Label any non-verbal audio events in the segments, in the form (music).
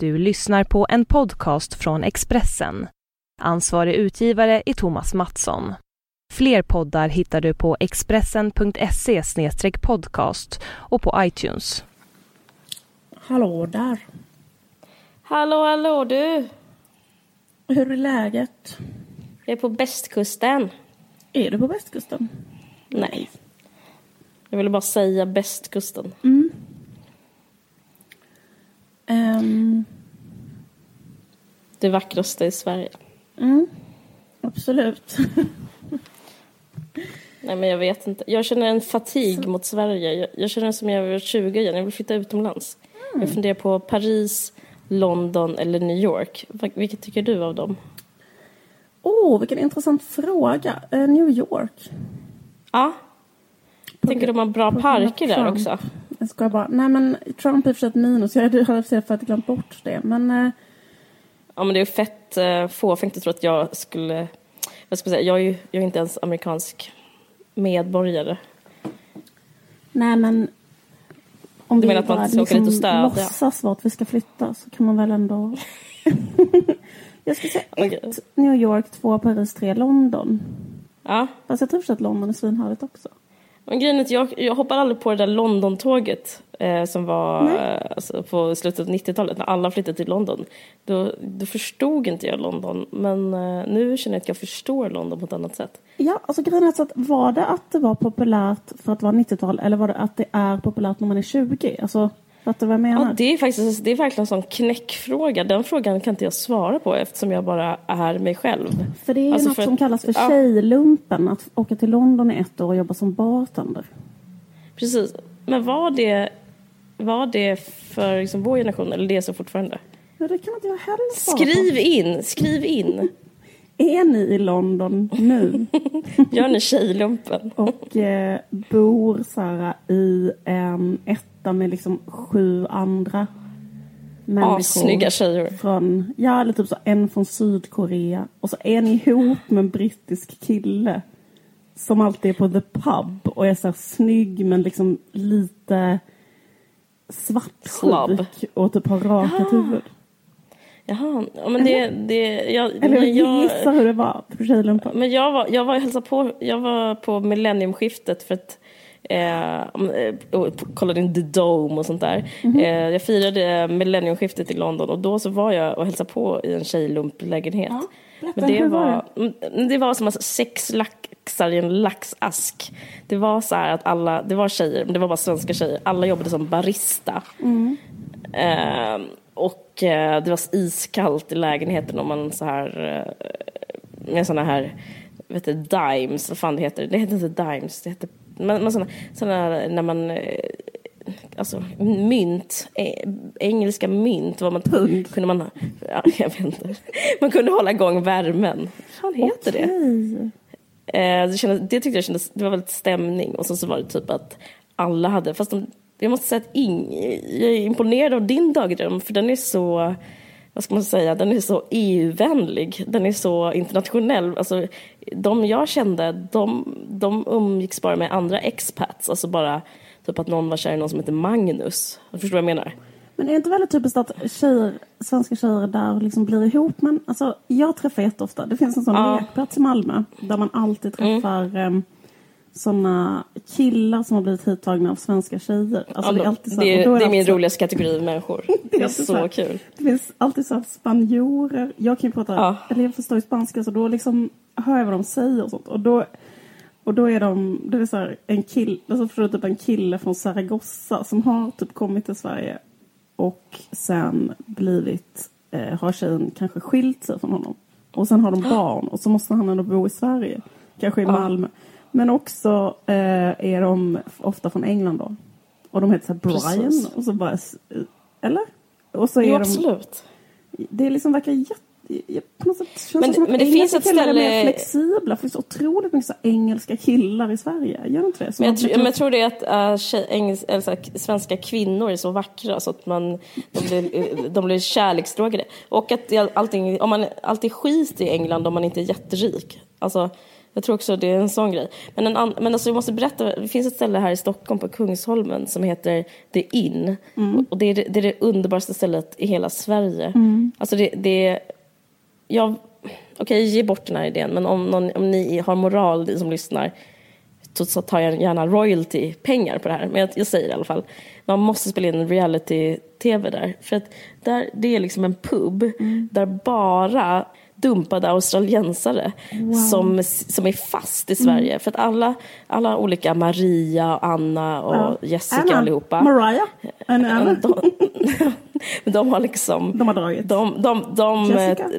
Du lyssnar på en podcast från Expressen. Ansvarig utgivare är Thomas Mattsson. Fler poddar hittar du på expressen.se podcast och på iTunes. Hallå där. Hallå, hallå du! Hur är läget? Jag är på bästkusten. Är du på västkusten? Nej. Jag ville bara säga bästkusten. Mm. Ehm, Det vackraste i Sverige. mm. Absolut. (laughs) Nej men jag vet inte. Jag känner en fatig mot Sverige. Jag, jag känner som jag var 20 igen. Jag vill flytta utomlands. Jag funderar på Paris, London eller New York. Vil- Vilket tycker du av dem? Åh, oh, vilken intressant fråga. Eh, New York. Ja. Tänker de har bra parker där också? Jag ska bara... Nej, men Trump är i för sig ett minus. Jag hade hade för att glömt bort det. Men eh, Ja men det är fett uh, fåfängt att tro att jag skulle... Ska man säga? Jag är ju jag är inte ens amerikansk medborgare. nej, men om Du menar att man bara ska åka dit och stödja? låtsas vart vi ska flytta så kan man väl ändå... (laughs) jag skulle säga Okej. ett New York, två Paris, tre London. Ja. Fast jag tror för sig att London är svinhärligt också. Men grejen är att jag, jag hoppade aldrig på det där London-tåget eh, som var alltså, på slutet av 90-talet när alla flyttade till London. Då, då förstod inte jag London, men eh, nu känner jag att jag förstår London på ett annat sätt. Ja, alltså grejen är så att var det att det var populärt för att vara 90-tal eller var det att det är populärt när man är 20? Alltså, fattar du vad jag menar? Ja, det, är faktiskt, det är verkligen en sån knäckfråga. Den frågan kan inte jag svara på eftersom jag bara är mig själv. För det är ju Alltså något som att- kallas för ja. tjejlumpen, att åka till London i ett år och jobba som bartender. Precis. Men var det, var det för liksom vår generation eller det som fortfarande? Ja, det kan inte jag heller svara Skriv in, skriv in. Är ni i London nu (laughs) Gör ni tjejlumpen? och eh, bor här, i en etta med liksom sju andra människor? Assnygga tjejer. Från, ja, eller typ så en från Sydkorea. Och så är ni ihop med en brittisk kille. Som alltid är på the pub och är så här snygg men liksom lite svartsjuk och typ har rakat huvud. Jaha, ja, men det, det, jag, Eller jag jag, gissar hur det var på tjejlumpen. men jag var, jag var hälsade på, jag var på millenniumskiftet för att eh, eh, kollade in The Dome och sånt där. Mhm. Eh, jag firade millenniumskiftet i London och då så var jag och hälsade på i en tjejlumplägenhet. Ja, men det var var, mm, det var som att sex laxar i en laxask. Det var så här att alla, det var tjejer, men det var bara svenska tjejer. Alla jobbade som barista. Mm. Eh, och eh, det var iskallt i lägenheten och man så här eh, med såna här vet du, dimes, vad fan det heter. Det heter inte dimes, det heter men, men såna här, när man eh, alltså mynt, engelska mynt, vad man Pund. kunde man, ja, (laughs) jag vet inte. Man kunde hålla igång värmen. Vad fan heter det? Okej. Eh, det, kändes, det tyckte jag kändes, det var väldigt stämning och sen så var det typ att alla hade, fast de, jag måste säga att jag är imponerad av din dagdröm för den är så, vad ska man säga, den är så EU-vänlig, den är så internationell. Alltså, de jag kände, de, de umgicks bara med andra expats, alltså bara typ att någon var kär i någon som heter Magnus. Förstår du vad jag menar? Men är det inte väldigt typiskt att tjejer, svenska tjejer där liksom blir ihop? Men alltså, jag träffar jätteofta, det finns en sån Ja. Mm. lekplats i Malmö där man alltid träffar um, såna killar som har blivit hittagna av svenska tjejer. Alltså, det är alltid så, det, är, det är min alltid så- roligaste kategori av människor. (laughs) Det är så här- kul. Det finns alltid så att spanjorer, jag kan ju prata, Ja. eller jag förstår ju spanska så då liksom hör jag vad de säger och sånt. Och då, och då är de, det är så här, en kille, alltså förstår typ en kille från Zaragoza som har typ kommit till Sverige och sen blivit, eh, har tjejen kanske skilt sig från honom. Och sen har de (gasps) barn och så måste han ändå bo i Sverige, kanske i Malmö. Men också eh, är de ofta från England då. Och de heter så Brian Precis. och så bara, eller? Och så är Jo, de, absolut. det är liksom verkar jätte... På något sätt känns Men- det som att men det finns ett killar är mer ställe- flexibla. För det finns otroligt mycket så engelska killar i Sverige. Gör det inte det? Som Men jag, blivit- men jag tror det är att uh, tjej, engels, eller svenska kvinnor är så vackra så att man, de blir, de blir kärleksdrogade. Och att allting, om man alltid skit i England om man inte är jätterik. Alltså, Jag tror också det är en sån grej. Men, en an- men alltså jag måste berätta, det finns ett ställe här i Stockholm på Kungsholmen som heter The Inn. Och det är det, det är det underbaraste stället i hela Sverige. Alltså det, det är, jag, okej ge bort den här idén, men om, någon, om ni har moral, ni som lyssnar, så, tar jag gärna royalty-pengar på det här. Men jag, jag säger det i alla fall. Man måste spela in reality-tv där. För att där, det är liksom en pub där bara dumpade australiensare som, som är fast i Sverige. För att alla, alla olika Maria, Anna och Ja. Jessica Anna, allihopa. Mariah. Anna. De, (laughs) de har liksom... De har dragit. De, de, de,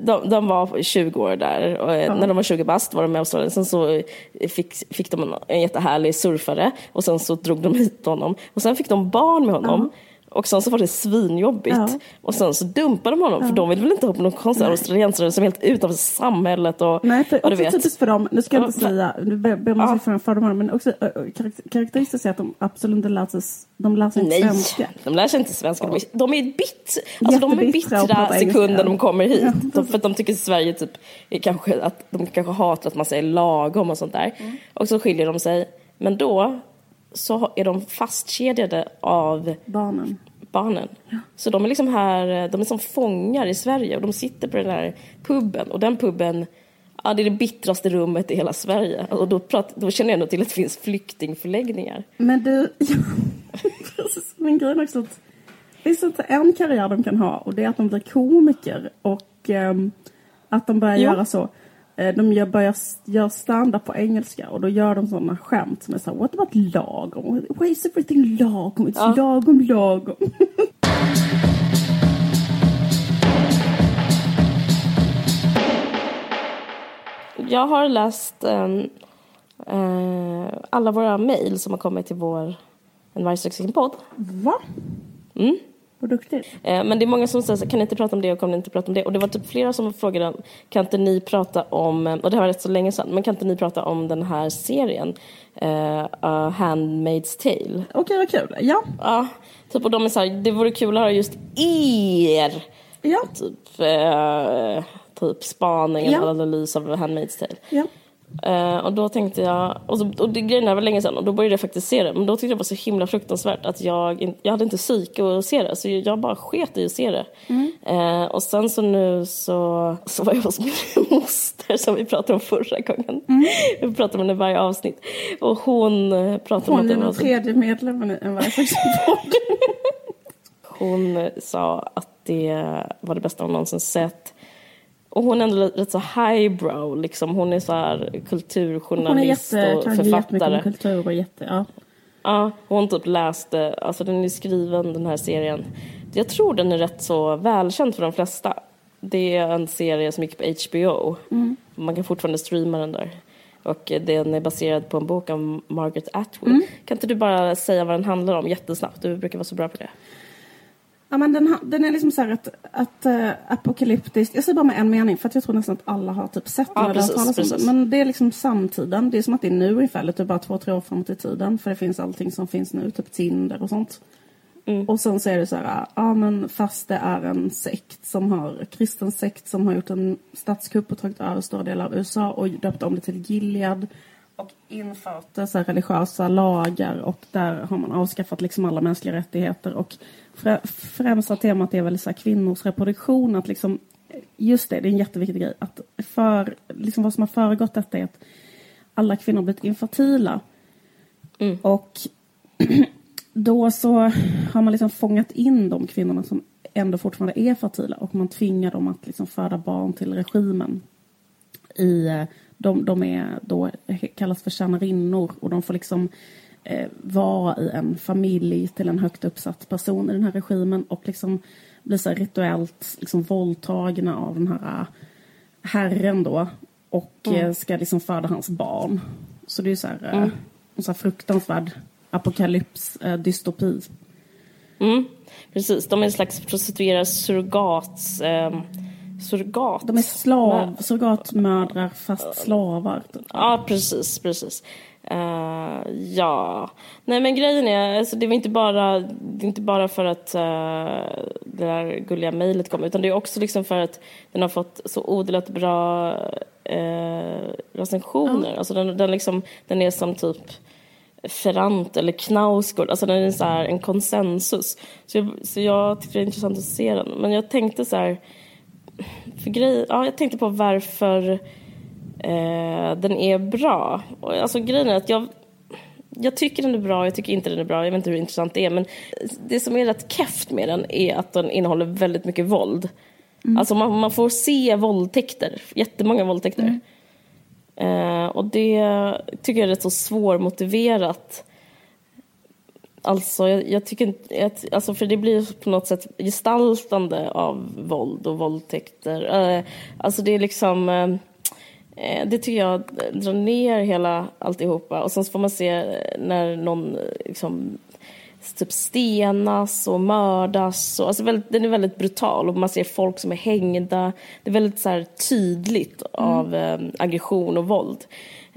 de, de var 20 år där. Och eh, När de var 20 bast var de med Australien. Sen så eh, fick, fick de en, en jättehärlig surfare och sen så drog de hit honom. Och sen fick de barn med honom. Och sen så var det svinjobbigt. Ja. Och sen så dumpade de honom för de ville väl inte ha på någon konstig australiensare som är helt utanför samhället och Nej, för ja, du vet. typiskt för dem, nu ska jag inte Ja, säga, nu ber Ja. ursäkt för fördomar, men också äh, karak- karaktäristiskt är att de absolut inte lär sig, de lär sig inte Nej, svenska. de lär sig inte svenska. De är, de är, bitt, alltså de är och bittra sekunden de kommer hit. Ja, för att de tycker Sverige typ är kanske att de kanske hatar att man säger lagom och sånt där. Mm. Och så skiljer de sig. Men då så är de fastkedjade av Barnen. barnen. Så de är liksom här, de är som fångar i Sverige och de sitter på den här puben och den puben Ja, det är det bittraste rummet i hela Sverige. Och då, prat, då känner jag ändå till att det finns flyktingförläggningar. Men du, (laughs) precis, men grejen är också att det finns inte en karriär de kan ha och det är att de blir komiker och ehm, att de börjar Jo. göra så. Eh, De gör, börjar göra stand-up på engelska och då gör de sådana skämt som är så här, what about lagom? Why is everything lagom? It's Ja. lagom, lagom. (laughs) Jag har läst ehm, eh, alla våra mejl som har kommit till vår En vargsexiken podd. Va? Mm. Vad duktigt. Eh, men det är många som säger kan ni inte prata om det och kan ni inte prata om det? Och det var typ flera som frågade, kan inte ni prata om, och det här var rätt så länge sedan, men kan inte ni prata om den här serien, eh, A Handmaid's Tale? Okej, vad kul. Ja. Ja, typ och de är så här, det vore kul att höra just er, Ja. typ, eh, typ spaning eller Ja. analys av Handmaid's Tale. ja. Eh, och då tänkte jag, och, så, och det grejen var länge sedan och då började jag faktiskt se det. Men då tyckte jag det var så himla fruktansvärt att jag, in, jag hade inte psyke att se det. Så jag bara sket i att se det. Eh, och sen så nu så, så var jag hos min (laughs) moster som vi pratade om förra gången. Vi pratade om henne varje avsnitt. Och hon eh, pratade om Hon att är det var den så, tredje medlemmen i en (laughs) hon sa att det var det bästa hon någonsin sett. Och hon är ändå rätt så highbrow, liksom. Hon är så här Hon är kulturjournalist jätte, och författare. kultur och jätte, ja. Ja, hon typ läste, alltså den är skriven den här serien. Jag tror den är rätt så välkänd för de flesta. Det är en serie som gick på HBO. Man kan fortfarande streama den där. Och den är baserad på en bok av Margaret Atwood. Kan inte du bara säga vad den handlar om jättesnabbt? Du brukar vara så bra på det. Ja, men den, den är liksom så här att, att uh, apokalyptisk. Jag säger bara med en mening för att jag tror nästan att alla har typ sett Ja, den precis, precis. Men det är liksom samtiden. Det är som att det är nu ungefär, lite bara två, tre år framåt i tiden. För det finns allting som finns nu, typ Tinder och sånt. Mm. Och sen så är det så här, ja men fast det är en sekt som har, kristen sekt som har gjort en statskupp och tagit över stora delar av USA och döpt om det till Gilead. Och infört så religiösa lagar och där har man avskaffat liksom alla mänskliga rättigheter. Och frä, främsta temat är väl så kvinnors reproduktion. Att liksom, just det, det är en jätteviktig grej. Att för, liksom vad som har föregått detta är att alla kvinnor blivit infertila. Mm. Och (clears throat) då så har man liksom fångat in de kvinnorna som ändå fortfarande är fertila och man tvingar dem att liksom föda barn till regimen. I, eh, de, de är då kallas för tjänarinnor och de får liksom eh, vara i en familj till en högt uppsatt person i den här regimen och liksom blir så rituellt liksom våldtagna av den här eh, herren då och eh, ska liksom föda hans barn. Så det är så här, eh, en så här fruktansvärd apokalyps, dystopi. Mm, precis, de är en slags prostituerad surrogats... Eh, surrogat. De är slav, surrogatmödrar fast slavar. typ. Ja, precis, precis. Eh, ja, nej men grejen är, alltså, det var inte bara, det är inte bara för att eh, det där gulliga mejlet kom, utan det är också liksom för att den har fått så odelat bra eh, recensioner. Alltså den, den, liksom, den är som typ Ferrant eller Knausgård, alltså den är så här en konsensus. Så jag, så jag tycker det är intressant att se den. Men jag tänkte så här, för grej, ja, jag tänkte på varför eh, den är bra. Alltså grejen är att jag, jag tycker den är bra, jag tycker inte den är bra, jag vet inte hur intressant det är. Men det som är rätt keft med den är att den innehåller väldigt mycket våld. Mm. Alltså man, man, får se våldtäkter, jättemånga våldtäkter. Mm. Eh, och det tycker jag är rätt så svårmotiverat. Alltså, jag, jag tycker inte... Alltså, för det blir på något sätt gestaltande av våld och våldtäkter. Eh, alltså, det är liksom... Eh, det tycker jag drar ner hela alltihopa. Och sen får man se när någon liksom typ stenas och mördas. Och, alltså väldigt, den är väldigt brutal och man ser folk som är hängda. Det är väldigt så här, tydligt mm. av eh, aggression och våld.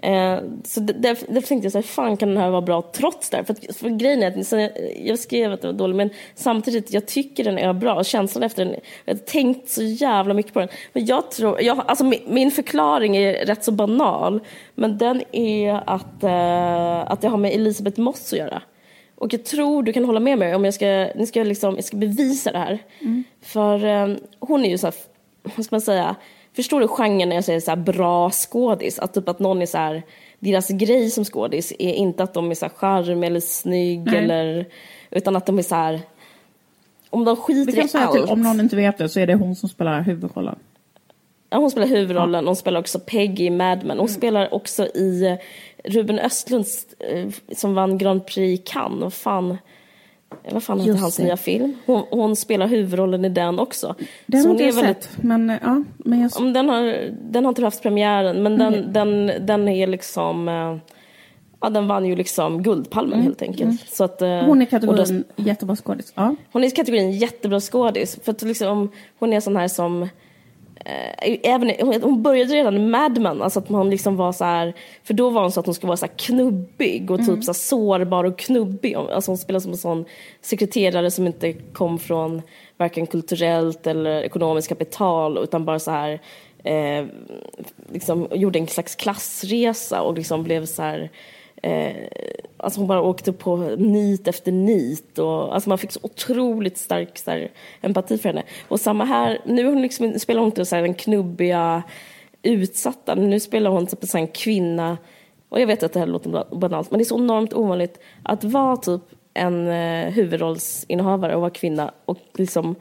Eh, så därför, därför tänkte jag så här, fan kan den här vara bra trots det? För, att, för grejen är att jag, jag skrev att den var dålig men samtidigt jag tycker den är bra. Känslan efter den, jag har tänkt så jävla mycket på den. Men jag tror, jag, alltså min, min förklaring är rätt så banal. Men den är att, eh, att det har med Elisabeth Moss att göra. Och jag tror du kan hålla med mig om jag ska, ni ska liksom, jag ska bevisa det här. Mm. För um, hon är ju så här, vad ska man säga, förstår du genren när jag säger så här bra skådis? Att typ att någon är så här, deras grej som skådis är inte att de är så här charm eller snygg Nej. eller, utan att de är så här, om de skiter i allt. Till, om någon inte vet det så är det hon som spelar huvudrollen. Ja, hon spelar huvudrollen, hon spelar också Peggy i Mad Men. Hon mm. spelar också i Ruben Östlunds eh, som vann Grand Prix Cannes. Vad fan, vad fan heter hans nya film? Hon, hon, spelar huvudrollen i den också. Den har inte jag väldigt, sett. Men, ja, men jag... den, har, den har inte haft premiären men den, mm. den, den är liksom eh, Ja, den vann ju liksom Guldpalmen mm. helt enkelt. Mm. Så att, eh, hon är kategorin då, jättebra skådis. Ja. Hon är kategorin jättebra skådis. För att liksom, hon är sån här som även, hon började redan i Mad Men, alltså att hon liksom var så här, för då var hon så att hon skulle vara så knubbig och typ mm. så sårbar och knubbig. Alltså hon spelade som en sån sekreterare som inte kom från varken kulturellt eller ekonomiskt kapital utan bara så här eh, liksom gjorde en slags klassresa och liksom blev så här Eh, alltså hon bara åkte på nit efter nit. Och, alltså man fick så otroligt stark så här, empati för henne. Och samma här, nu hon liksom, spelar hon inte så här, den knubbiga utsatta. Nu spelar hon typ en kvinna. Och jag vet att det här låter banalt, men det är så enormt ovanligt att vara typ en eh, huvudrollsinnehavare och vara kvinna och liksom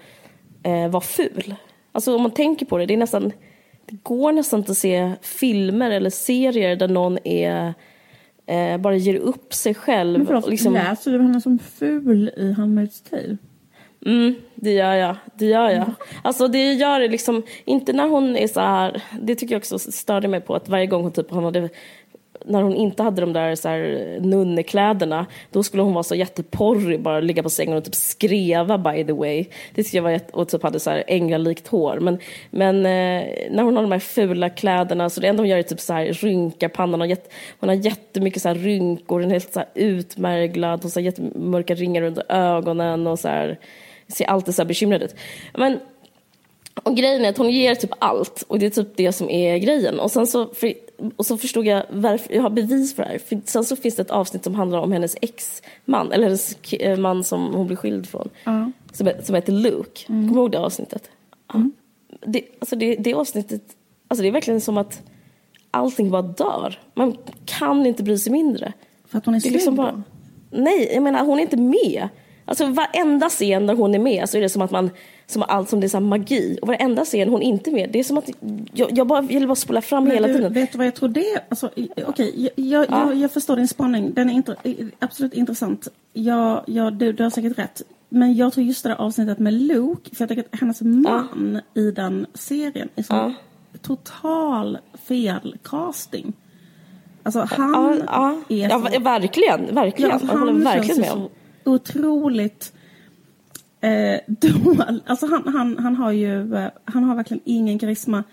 eh, vara ful. Alltså om man tänker på det, det är nästan, det går nästan inte att se filmer eller serier där någon är eh, bara ger upp sig själv. Men förlåt, liksom... läser du henne som ful i Handmaid's Tale? Mm, det gör jag. Det gör jag. Mm. Alltså det gör det liksom, inte när hon är så här, det tycker jag också störde mig på att varje gång hon typ, hon hade när hon inte hade de där så här, nunnekläderna, då skulle hon vara så jätteporrig, bara ligga på sängen och typ skreva by the way. Det tyckte jag var jätte, och typ hade så här änglalikt hår. Men, men eh, när hon har de här fula kläderna, så det enda hon gör är typ så här rynkar pannan. Och jätt, hon har jättemycket så här rynkor, hon är helt så här utmärglad, hon har jättemörka ringar under ögonen och så här, ser alltid så här bekymrad ut. Men och grejen är att hon ger typ allt och det är typ det som är grejen. Och sen så, för, och så förstod jag varför, jag har bevis för det här. För sen så finns det ett avsnitt som handlar om hennes ex-man, eller hennes eh, man som hon blir skild från. Uh. Som, som heter Luke. Mm. Kommer du ihåg det avsnittet? Mm. Det, alltså det, det avsnittet, alltså det är verkligen som att allting bara dör. Man kan inte bry sig mindre. För att hon är, är liksom bara, Nej, jag menar hon är inte med. Alltså varenda scen där hon är med så är det som att man, som allt som det är så magi. Och varenda scen hon inte är med, det är som att jag, jag, bara, jag vill bara spola fram Men hela du, tiden. Vet du vad jag tror det alltså, Okej, okay, jag, jag, ja. jag, jag, förstår din spaning. Den är inter, absolut intressant. Jag, jag, du, du har säkert rätt. Men jag tror just det där avsnittet med Luke, för jag tycker att hennes man ja. i den serien är så ja. total felcasting. Alltså han ja, är så... Ja, verkligen, verkligen. Ja, alltså, jag håller verkligen med om otroligt eh, dålig. Alltså han, han, han har ju, eh, han har verkligen ingen karisma.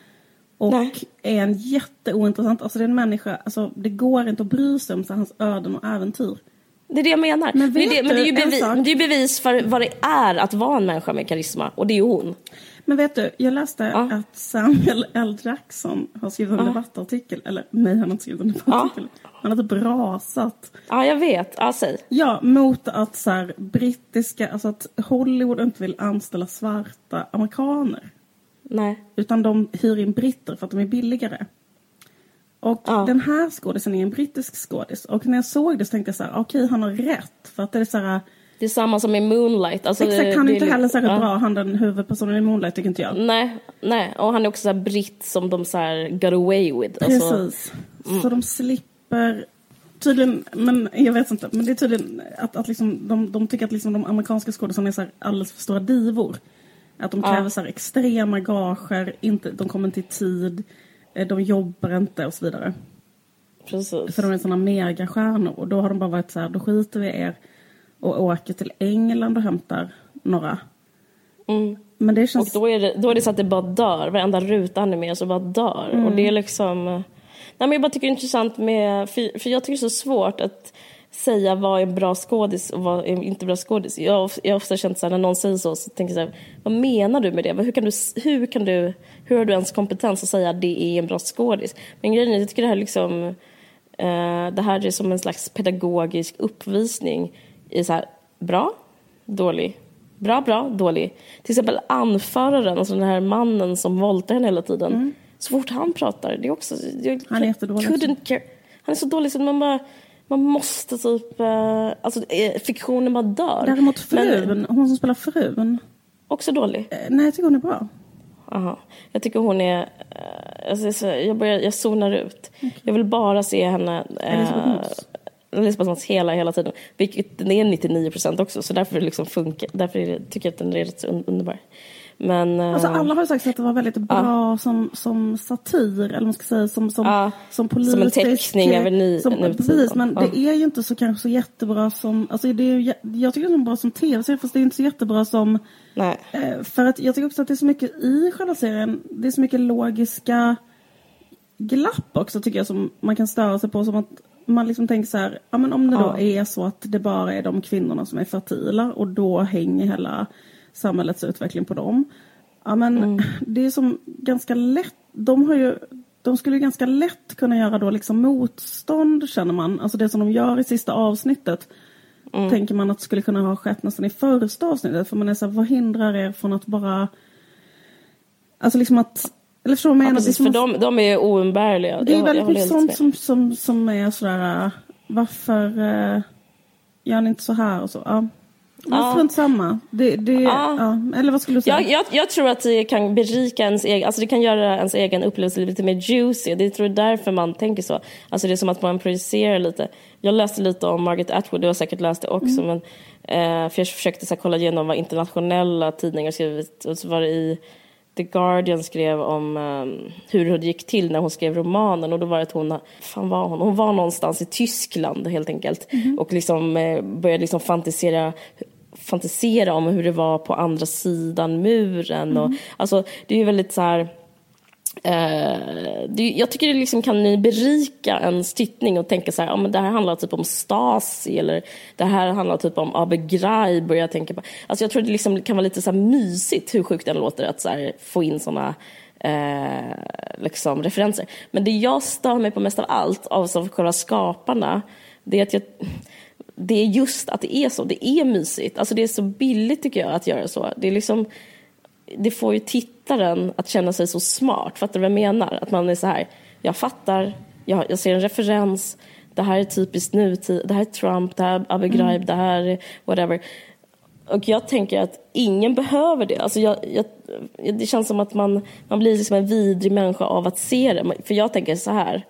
Och Nej. är en jätteointressant, alltså det är en människa, alltså det går inte att bry sig om hans öden och äventyr. Det är det jag menar. Men, men, det, men det, är ju bevis, det är bevis för vad det är att vara en människa med karisma. Och det är ju hon. Men vet du, jag läste Ja. att Samuel L. Jackson har skrivit en Ja. debattartikel. Eller nej, han har inte skrivit en debattartikel. Han har typ rasat. Ja, jag vet. Ja, säg. Ja, mot att så här, brittiska, alltså att Hollywood inte vill anställa svarta amerikaner. Nej. Utan de hyr in britter för att de är billigare. Och Ja. den här skådisen är en brittisk skådis. Och när jag såg det så tänkte jag så här, okej han har rätt. För att det är så här, Det är samma som i Moonlight. Alltså, exakt han är inte heller särskilt ja. bra, han den huvudpersonen i Moonlight tycker inte jag. Nej, nej, och han är också så här britt som de så här got away with. Alltså, Precis. Så de slipper tydligen, men jag vet inte, men det är tydligen att, att liksom, de, de tycker att liksom de amerikanska skådespelarna är så här alldeles för stora divor. Att de Ja. kräver så här extrema gager, inte, de kommer inte i tid, eh, de jobbar inte och så vidare. precis. För de är sådana megastjärnor och då har de bara varit så här, då skiter vi i er och åker till England och hämtar några. Mm. Men det Och känns... då är, det, då är det så att det bara dör. Varenda ruta animeras och bara dör. Och det är Mm. liksom... Nej, men jag bara tycker det är intressant med... För, för jag tycker det är så svårt att säga vad är en bra skådis och vad är inte bra skådis. Jag, har jag har ofta känt så här, när någon säger så, så tänker jag så här, vad menar du med det? Hur kan du, hur kan du, hur har du ens kompetens att säga att det är en bra skådis? Men grejen är, jag tycker det här liksom, eh, det här är som en slags pedagogisk uppvisning i så här, bra, dålig, bra, bra, dålig. Till exempel anföraren, alltså den här mannen som våldtar henne hela tiden. Mm. Så fort han pratar, det är också... Jag. Han är jättedålig couldn't. Han är så dålig så man bara... Man måste typ... Eh, alltså eh, fiktionen bara dör. Däremot Men frun, hon som spelar frun, också dålig. eh, nej jag tycker hon är bra. Aha. Jag tycker hon är... Eh, alltså, så, jag, börjar, jag zonar ut. Jag vill bara se henne... Eh, Elisabeth Moss. Elisabeth Moss hela, hela tiden. Vilket den är 99 procent också. Så därför, liksom funkar, därför det, tycker jag att den är rätt så un- underbar. Men... eh, Alltså alla har ju sagt att det var väldigt bra som, som satir, eller man ska säga, som, som, Ja, som som en politisk... teckning över ny- som. Precis, men Ja. det är ju inte så kanske så jättebra som... Alltså det är, jag tycker det är bra som tv-serie, fast det är inte så jättebra som... nej. Eh, för att jag tycker också att det är så mycket i själva serien, det är så mycket logiska glapp också tycker jag som man kan störa sig på. Som att man liksom tänker så här, ja men om det då Ja. är så att det bara är de kvinnorna som är fertila och då hänger hela samhällets utveckling på dem. Ja men Mm. det är som ganska lätt, de har ju de skulle ju ganska lätt kunna göra då liksom motstånd känner man. Alltså det som de gör i sista avsnittet. Mm. Tänker man att skulle kunna ha skett nästan i första avsnittet. För man är så här, vad hindrar er från att bara... Alltså liksom att... Eller förstår du vad jag Ja, menar? precis, Det är för de, de är oumbärliga. det är Jag- väldigt mycket sånt som, som, som är sådär... Varför uh, gör ni inte så här och så? Ja. Ja. strunt samma. Det, det, Ja. ja. Eller vad skulle du säga? Jag, jag, jag tror att det kan berika ens egen, alltså det kan göra ens egen upplevelse lite mer juicy. Det tror jag är därför man tänker så. Alltså det är som att man projicerar lite. Jag läste lite om Margaret Atwood, du har säkert läst det också. Mm. Men, eh, för jag försökte så här, kolla igenom vad internationella tidningar skrivit. Och så var det i The Guardian skrev om eh, hur det gick till när hon skrev romanen. Och då var det att hon, fan var hon? Hon var någonstans i Tyskland helt enkelt. Mhm. Och liksom eh, började liksom fantisera fantisera om hur det var på andra sidan muren. Och, alltså, det är ju väldigt så här... Eh, det, jag tycker det liksom kan berika en stittning och tänka så här, ja, men det här handlar typ om Stasi eller det här handlar typ om Abu Ghraib och jag tänker på, alltså jag tror det liksom kan vara lite så här mysigt hur sjukt den låter att så här, få in såna eh, liksom referenser. Men det jag stör mig på mest av allt av så själva skaparna det är att jag det är just att det är så. Det är mysigt. Alltså det är så billigt tycker jag att göra så. Det är liksom det får ju tittaren att känna sig så smart. Fattar du vad jag menar? Att man är så här, jag fattar, jag, jag ser en referens, det här är typiskt nutid, det här är Trump, det här är Abu Ghraib, det här är whatever. Och jag tänker att ingen behöver det. Alltså jag, jag, det känns som att man, man blir liksom en vidrig människa av att se det. För jag tänker så här,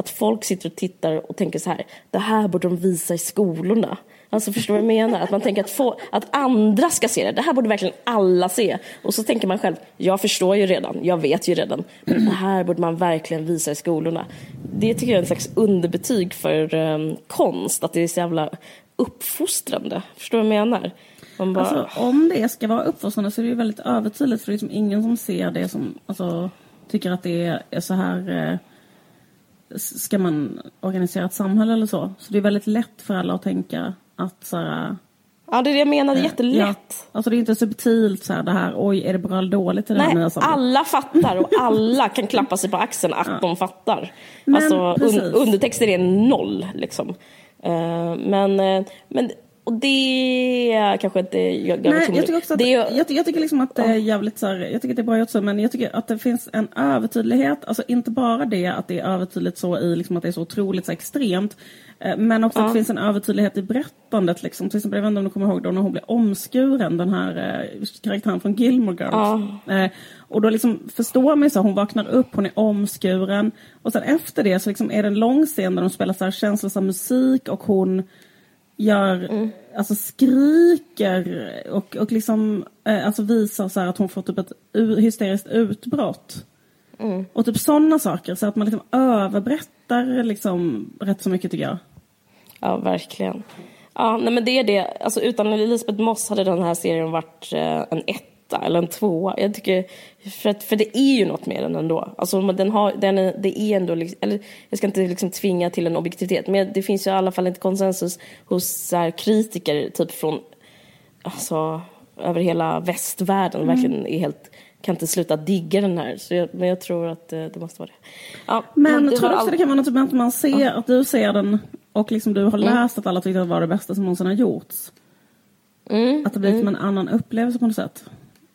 att folk sitter och tittar och tänker så här, det här borde de visa i skolorna. Alltså förstår du vad jag menar? Att man tänker att, få, att andra ska se det. Det här borde verkligen alla se. Och så tänker man själv, jag förstår ju redan, jag vet ju redan. Men det här borde man verkligen visa i skolorna. Det tycker jag är en slags underbetyg för um, konst, att det är så jävla uppfostrande. Förstår du vad jag menar? Man bara, Alltså, om det ska vara uppfostrande så är det ju väldigt övertydligt för det är liksom ingen som ser det som, alltså, tycker att det är, så här eh, ska man organisera ett samhälle eller så. Så det är väldigt lätt för alla att tänka att så här, Ja, det är det jag menar, det är jättelätt. Ja. Alltså det är inte subtilt så här det här, oj är det bra eller dåligt i det här nya Nej, sången? alla fattar och (laughs) alla kan klappa sig på axeln att de fattar. Men alltså, un, undertexter är noll liksom. Eh, men, eh, men och det kanske inte jag, jag Nej, jag tycker också att, det är, jag, jag tycker liksom att det är jävligt så här, jag tycker att det är bra gjort så, men jag tycker att det finns en övertydlighet, alltså inte bara det att det är övertydligt så i liksom att det är så otroligt så extremt, eh, men också att det finns en övertydlighet i berättandet liksom. Till exempel, jag vet inte om du kommer ihåg då när hon blir omskuren, den här eh, karaktären från Gilmore Girls. Eh, och då liksom förstår man ju så, hon vaknar upp, hon är omskuren, och sen efter det så liksom är det en lång scen där de spelar så här känslosam musik och hon gör, alltså skriker och, och liksom eh, alltså visar så här att hon får typ ett hysteriskt utbrott. Och typ sådana saker, så att man liksom överberättar liksom rätt så mycket tycker jag. Ja, verkligen. Ja, nej, men det är det. Alltså, utan Elisabeth Moss hade den här serien varit eh, en etta eller en tvåa. Jag tycker, för, att, för det är ju något med den ändå. Alltså, men den har, den är, det är ändå, liksom, eller jag ska inte liksom tvinga till en objektivitet, men det finns ju i alla fall inte konsensus hos så här, kritiker, typ från, alltså, över hela västvärlden, verkligen är helt kan inte sluta digga den här. Så jag, men jag tror att eh, det måste vara det. Ja, Men det tror du också all- det kan vara något typ att man ser, att du ser den och liksom du har läst att alla tyckte att det var det bästa som någonsin har gjorts? Mm, Att det blir som en annan upplevelse på något sätt?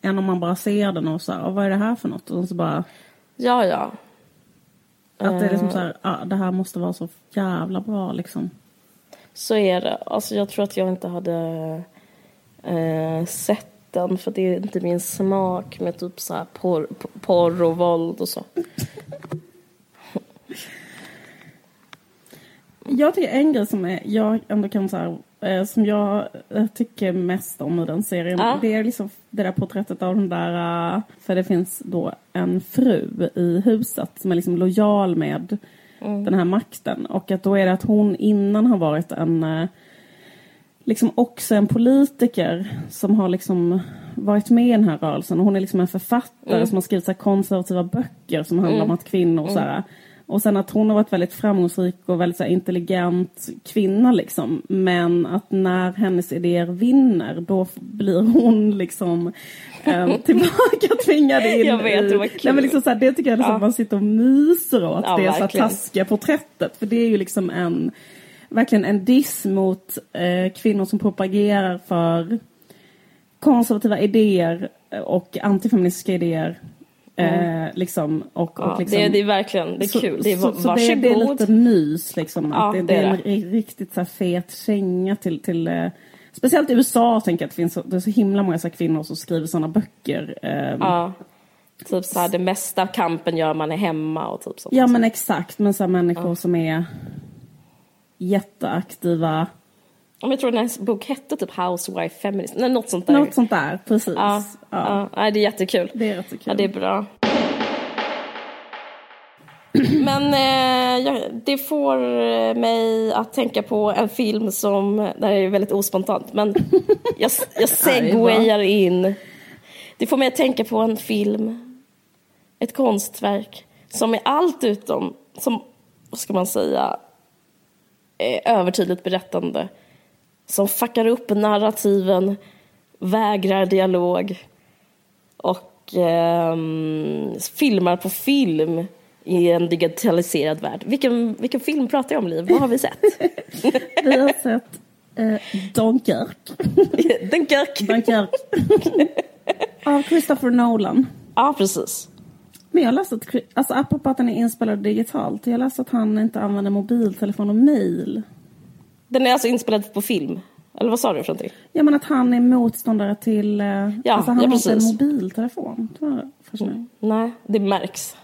Än om man bara ser den och så här, "Ah, vad är det här för något? Och så bara, Ja, ja. att det är liksom så här, ah, det här måste vara så jävla bra liksom. Så är det. Alltså jag tror att jag inte hade eh, sett den för det är inte min smak med typ så här porr, porr och våld och så. Jag tycker en grej som är, jag ändå kan så här, som jag eh, tycker mest om i den serien, Ja. det är liksom det där porträttet av den där, eh, för det finns då en fru i huset som är liksom lojal med den här makten. Och att då är det att hon innan har varit en eh, liksom också en politiker som har liksom varit med i den här rörelsen. Och hon är liksom en författare som har skrivit så konservativa böcker som handlar om att kvinnor så här, och sen att hon har varit väldigt framgångsrik och väldigt så intelligent kvinna liksom. Men att när hennes idéer vinner då blir hon liksom eh, (laughs) tillbaka tvingad in Jag vet, i... det var kul. Nej, men liksom så här, det tycker jag är liksom Ja. att man sitter och myser åt. Ja, det är så här verkligen. taskiga porträttet. För det är ju liksom en verkligen en diss mot eh, kvinnor som propagerar för konservativa idéer och antifeministiska idéer. Eh, liksom, och, Ja, och liksom, det, det är verkligen det är så- kul. Det är, så, så det, är- det är lite mys liksom. Ja, det, det är är en ri- riktigt så här, fet känga till, till eh, Speciellt i USA tänker jag att det finns så, det är så himla många så här, kvinnor som skriver sådana böcker. Eh, Ja. Typ så här, det mesta kampen gör man hemma och typ sånt. Ja men exakt, men så här, människor som är jätteaktiva. Ja, men Jag tror den här bok hette typ Housewife Feminist, nej något sånt där. Något sånt där, precis. Ja, ja. Nej, det är jättekul. Det är rätt så kul. Ja, det är bra. (clears throat) Men eh, jag, det får eh, mig att tänka på en film som, det här är väldigt ospontant, men (laughs) jag, jag segwayar in. Det får mig att tänka på en film, ett konstverk, som är allt utom, som, vad ska man säga, övertydligt berättande. Som fuckar upp narrativen, vägrar dialog och ehm, filmar på film i en digitaliserad värld. Vilken, vilken film pratar jag om, Liv? Vad har vi sett? (laughs) Vi har sett eh, Dunkirk. (laughs) Dunkirk. Dunkirk. (laughs) Av Christopher Nolan. Ja, precis. Men jag läste att, alltså apropå att den är inspelad digitalt. Jag läste att han inte använder mobiltelefon och mail. Den är alltså inspelad på film. Eller vad sa du för någonting? Ja men att han är motståndare till... Eh, Ja, alltså han ja, har inte en mobiltelefon. Var fascinerande. Nej, det märks.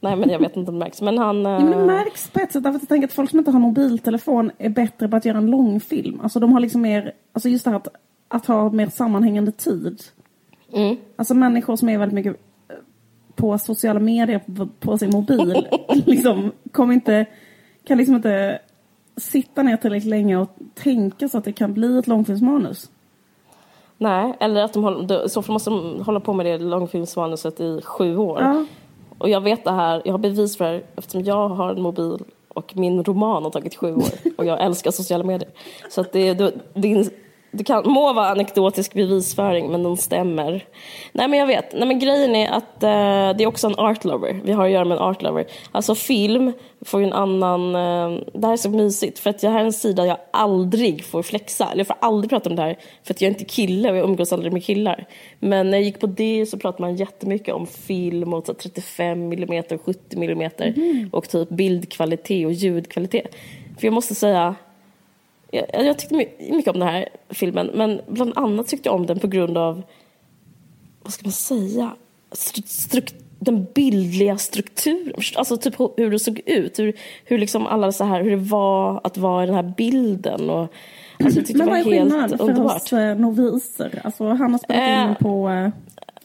Nej, men jag vet inte om det märks. Men han... Ja, men det eh, märks på ett sätt därför att jag tänker att folk som inte har mobiltelefon är bättre på att göra en långfilm. Alltså de har liksom mer, alltså just det här att, att ha mer sammanhängande tid. Mm. Alltså människor som är väldigt mycket eh, på sociala medier på sin mobil (laughs) liksom kommer inte, kan liksom inte sitta ner tillräckligt länge och tänka så att det kan bli ett långfilmsmanus. Nej, eller att de håller, så måste de hålla på med det långfilmsmanuset i sju år. Ja. Och jag vet det här, jag har bevis för det här eftersom jag har en mobil och min roman har tagit sju år (laughs) och jag älskar sociala medier. Så att det, det, det, det kan, må vara anekdotisk bevisföring, men den stämmer. Nej, men jag vet. Nej, men grejen är att eh, det är också en art lover. Vi har att göra med en art lover. Alltså film får ju en annan... Eh, det här är så mysigt, för att det här är en sida jag aldrig får flexa. Eller jag får aldrig prata om det här, för att jag är inte kille och jag umgås aldrig med killar. Men när jag gick på det så pratade man jättemycket om film och så 35 mm, 70 mm mm. och typ bildkvalitet och ljudkvalitet. För jag måste säga jag, jag tyckte mycket om den här filmen, men bland annat tyckte jag om den på grund av, vad ska man säga, den bildliga strukturen. Alltså typ hur det såg ut, hur, hur liksom alla så här, hur det var att vara i den här bilden. Och, alltså jag men vad är skillnaden för oss eh, noviser? Alltså han har spelat in eh, på eh,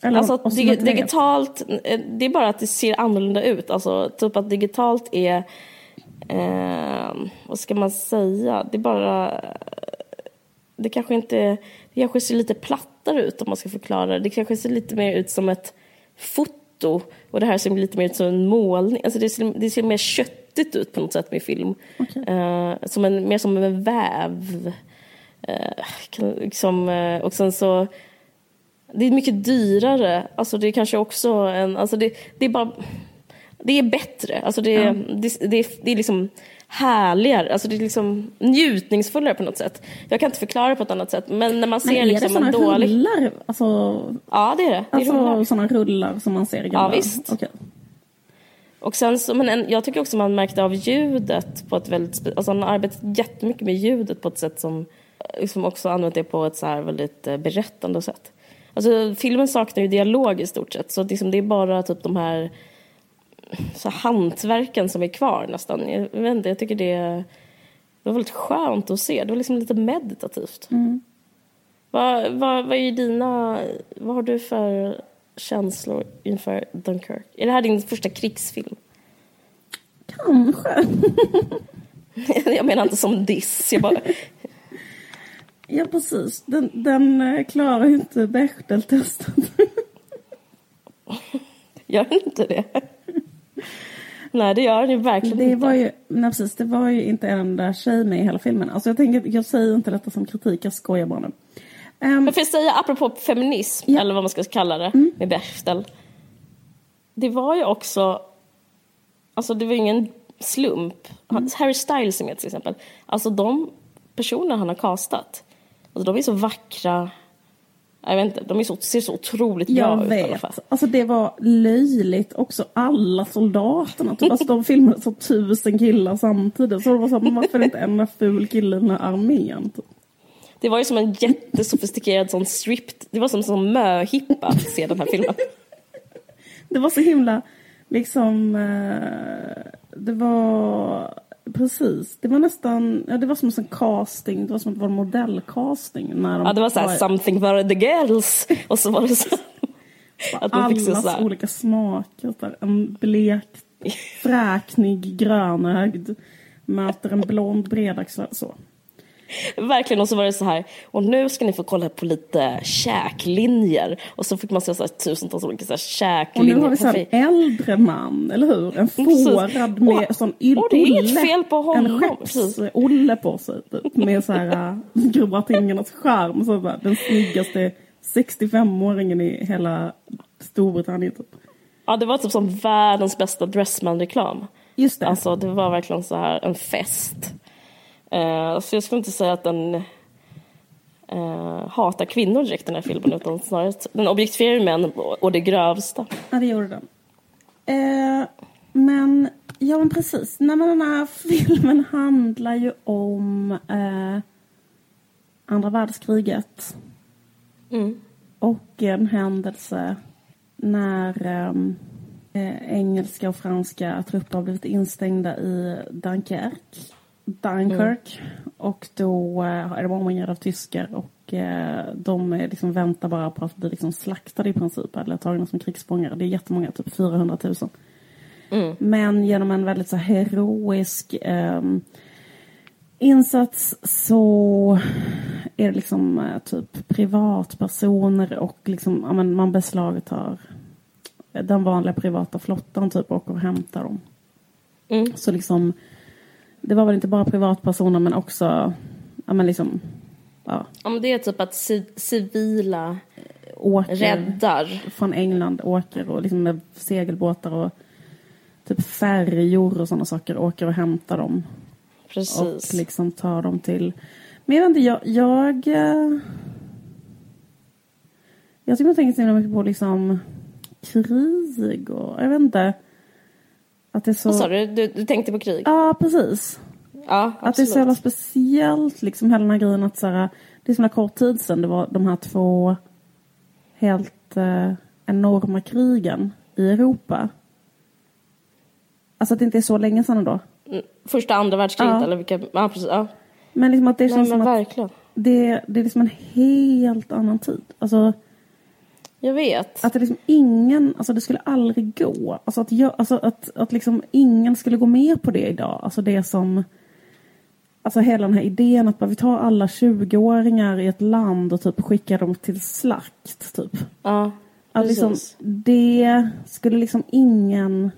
eller alltså dig, digitalt, eh, det är bara att det ser annorlunda ut. Alltså typ att digitalt är eh, vad ska man säga, det är bara, det kanske inte, det kanske ser lite plattare ut om man ska förklara det. Det kanske ser lite mer ut som ett foto och det här ser lite mer ut som en målning. Alltså det ser, det ser mer köttigt ut på något sätt med film. Okay. Eh, som en, mer som en väv. Eh, liksom, eh, och sen så det är mycket dyrare. Alltså det är kanske också en... Alltså det, det är bara det är bättre. Alltså det, ja. det, det, det, är liksom härligare, alltså det är liksom njutningsfullare på något sätt. Jag kan inte förklara det på ett annat sätt. Men när man ser men är liksom det sådana dålig... rullar? Alltså... Ja, det är det. det alltså rullar. sådana rullar som man ser i gamla... Ja, visst. Okay. Och sen så, men en, jag tycker också man märkte av ljudet på ett väldigt... Alltså han har arbetat jättemycket med ljudet på ett sätt som liksom också använt det på ett så här väldigt eh, berättande sätt. Alltså filmen saknar ju dialog i stort sett, så liksom det är bara typ de här så hantverken som är kvar nästan. Jag, vet inte, jag tycker det, det var väldigt skönt att se. Det var liksom lite meditativt. Mm. Vad, vad, vad är dina, vad har du för känslor inför Dunkirk? Är det här din första krigsfilm? Kanske. (laughs) jag menar inte som diss, jag bara... ja, precis. Den, den eh, klarar ju inte Bechdel-testet. Gör den inte det? Nej, det gör det verkligen det inte. Var ju, nej, precis, det var ju inte en enda tjej med i hela filmen. Alltså jag, tänker, jag säger inte detta som kritik, jag skojar bara nu. Um, Men får jag säga, apropå feminism, ja. eller vad man ska kalla det, mm. med Bechdel. Det var ju också, alltså det var ingen slump. Mm. Harry Styles är med till exempel. Alltså de personer han har castat, alltså de är så vackra, jag vet inte, de är så, ser så otroligt bra jag ut vet. i alla fall. Alltså det var löjligt också, alla soldaterna. Typ. Alltså de filmade så tusen killar samtidigt. Så det var så här, varför är inte en ful kille i den här armén? Typ. Det var ju som en jättesofistikerad sån stripped, det var som en sån möhippa att se den här filmen. det var så himla, liksom, eh, det var Precis, det var nästan, ja, det var som en casting, det var som att det var modellcasting. När de ja, det var såhär, var... something for the girls. Och så var det så. (laughs) att man Allas så olika smaker. Där. En blek, fräknig, grönögd möter en blond bredaxlad. Så. Verkligen, och så var det så här, och nu ska ni få kolla på lite käklinjer. Och så fick man se så här, tusentals olika så här, käklinjer. Och nu har vi så här, en äldre man, eller hur? En fårad med och, sån och det är inget fel på honom. En skeppsolle på sig, typ, med så här äh, (laughs) grobatingernas charm. Så bara, den snyggaste 65-åringen i hela Storbritannien. Typ. Ja, det var typ som världens bästa Dressman-reklam. Just det. Alltså, det var verkligen så här en fest. Uh, så jag skulle inte säga att den uh, hatar kvinnor direkt den här filmen utan snarare den objektifierar män och det grövsta. Ja, det gjorde den. Uh, men, ja men precis. Nej, men den här filmen handlar ju om andra världskriget. Mm. Och en händelse när um, engelska och franska trupper har blivit instängda i Dunkerque Dunkirk. Mm. Och då eh, är de omringade av tyskar och eh, de liksom väntar bara på att bli liksom slaktade i princip eller tagna som krigsfångar. Det är jättemånga, typ 400 000. Mm. Men genom en väldigt så heroisk eh, insats så är det liksom eh, typ privatpersoner och liksom, ja, men man beslagtar den vanliga privata flottan typ och och hämtar dem. Mm. Så liksom det var väl inte bara privatpersoner men också ja, men liksom, ja, men det är typ att ci- civila åker räddar. från England åker och liksom med segelbåtar och typ färjor och sådana saker åker och hämtar dem. Precis. Och liksom tar dem till... Men jag vet inte, jag... Jag, eh, jag tycker jag tänker så mycket på liksom krig och... Jag vet inte. Att det är så... Vad sa du? du? Du tänkte på krig? Ja, precis. Ja, Att det är så jävla absolut. speciellt, liksom hela den här grejen att så här, det är så kort tid sedan det var de här två helt eh, enorma krigen i Europa. Alltså att det inte är så länge sedan då. Mm, Första, andra världskriget Ja. eller vilka? Ja, precis. Ja. Men liksom att det Nej, känns men som att verkligen. det, det är liksom en helt annan tid. Alltså Jag vet. att det liksom ingen, alltså det skulle aldrig gå. Alltså att, jag, alltså att, att liksom ingen skulle gå med på det idag. Alltså det som, alltså hela den här idén att bara vi tar alla 20-åringar i ett land och typ skickar dem till slakt typ. Ja, Att liksom, det skulle liksom ingen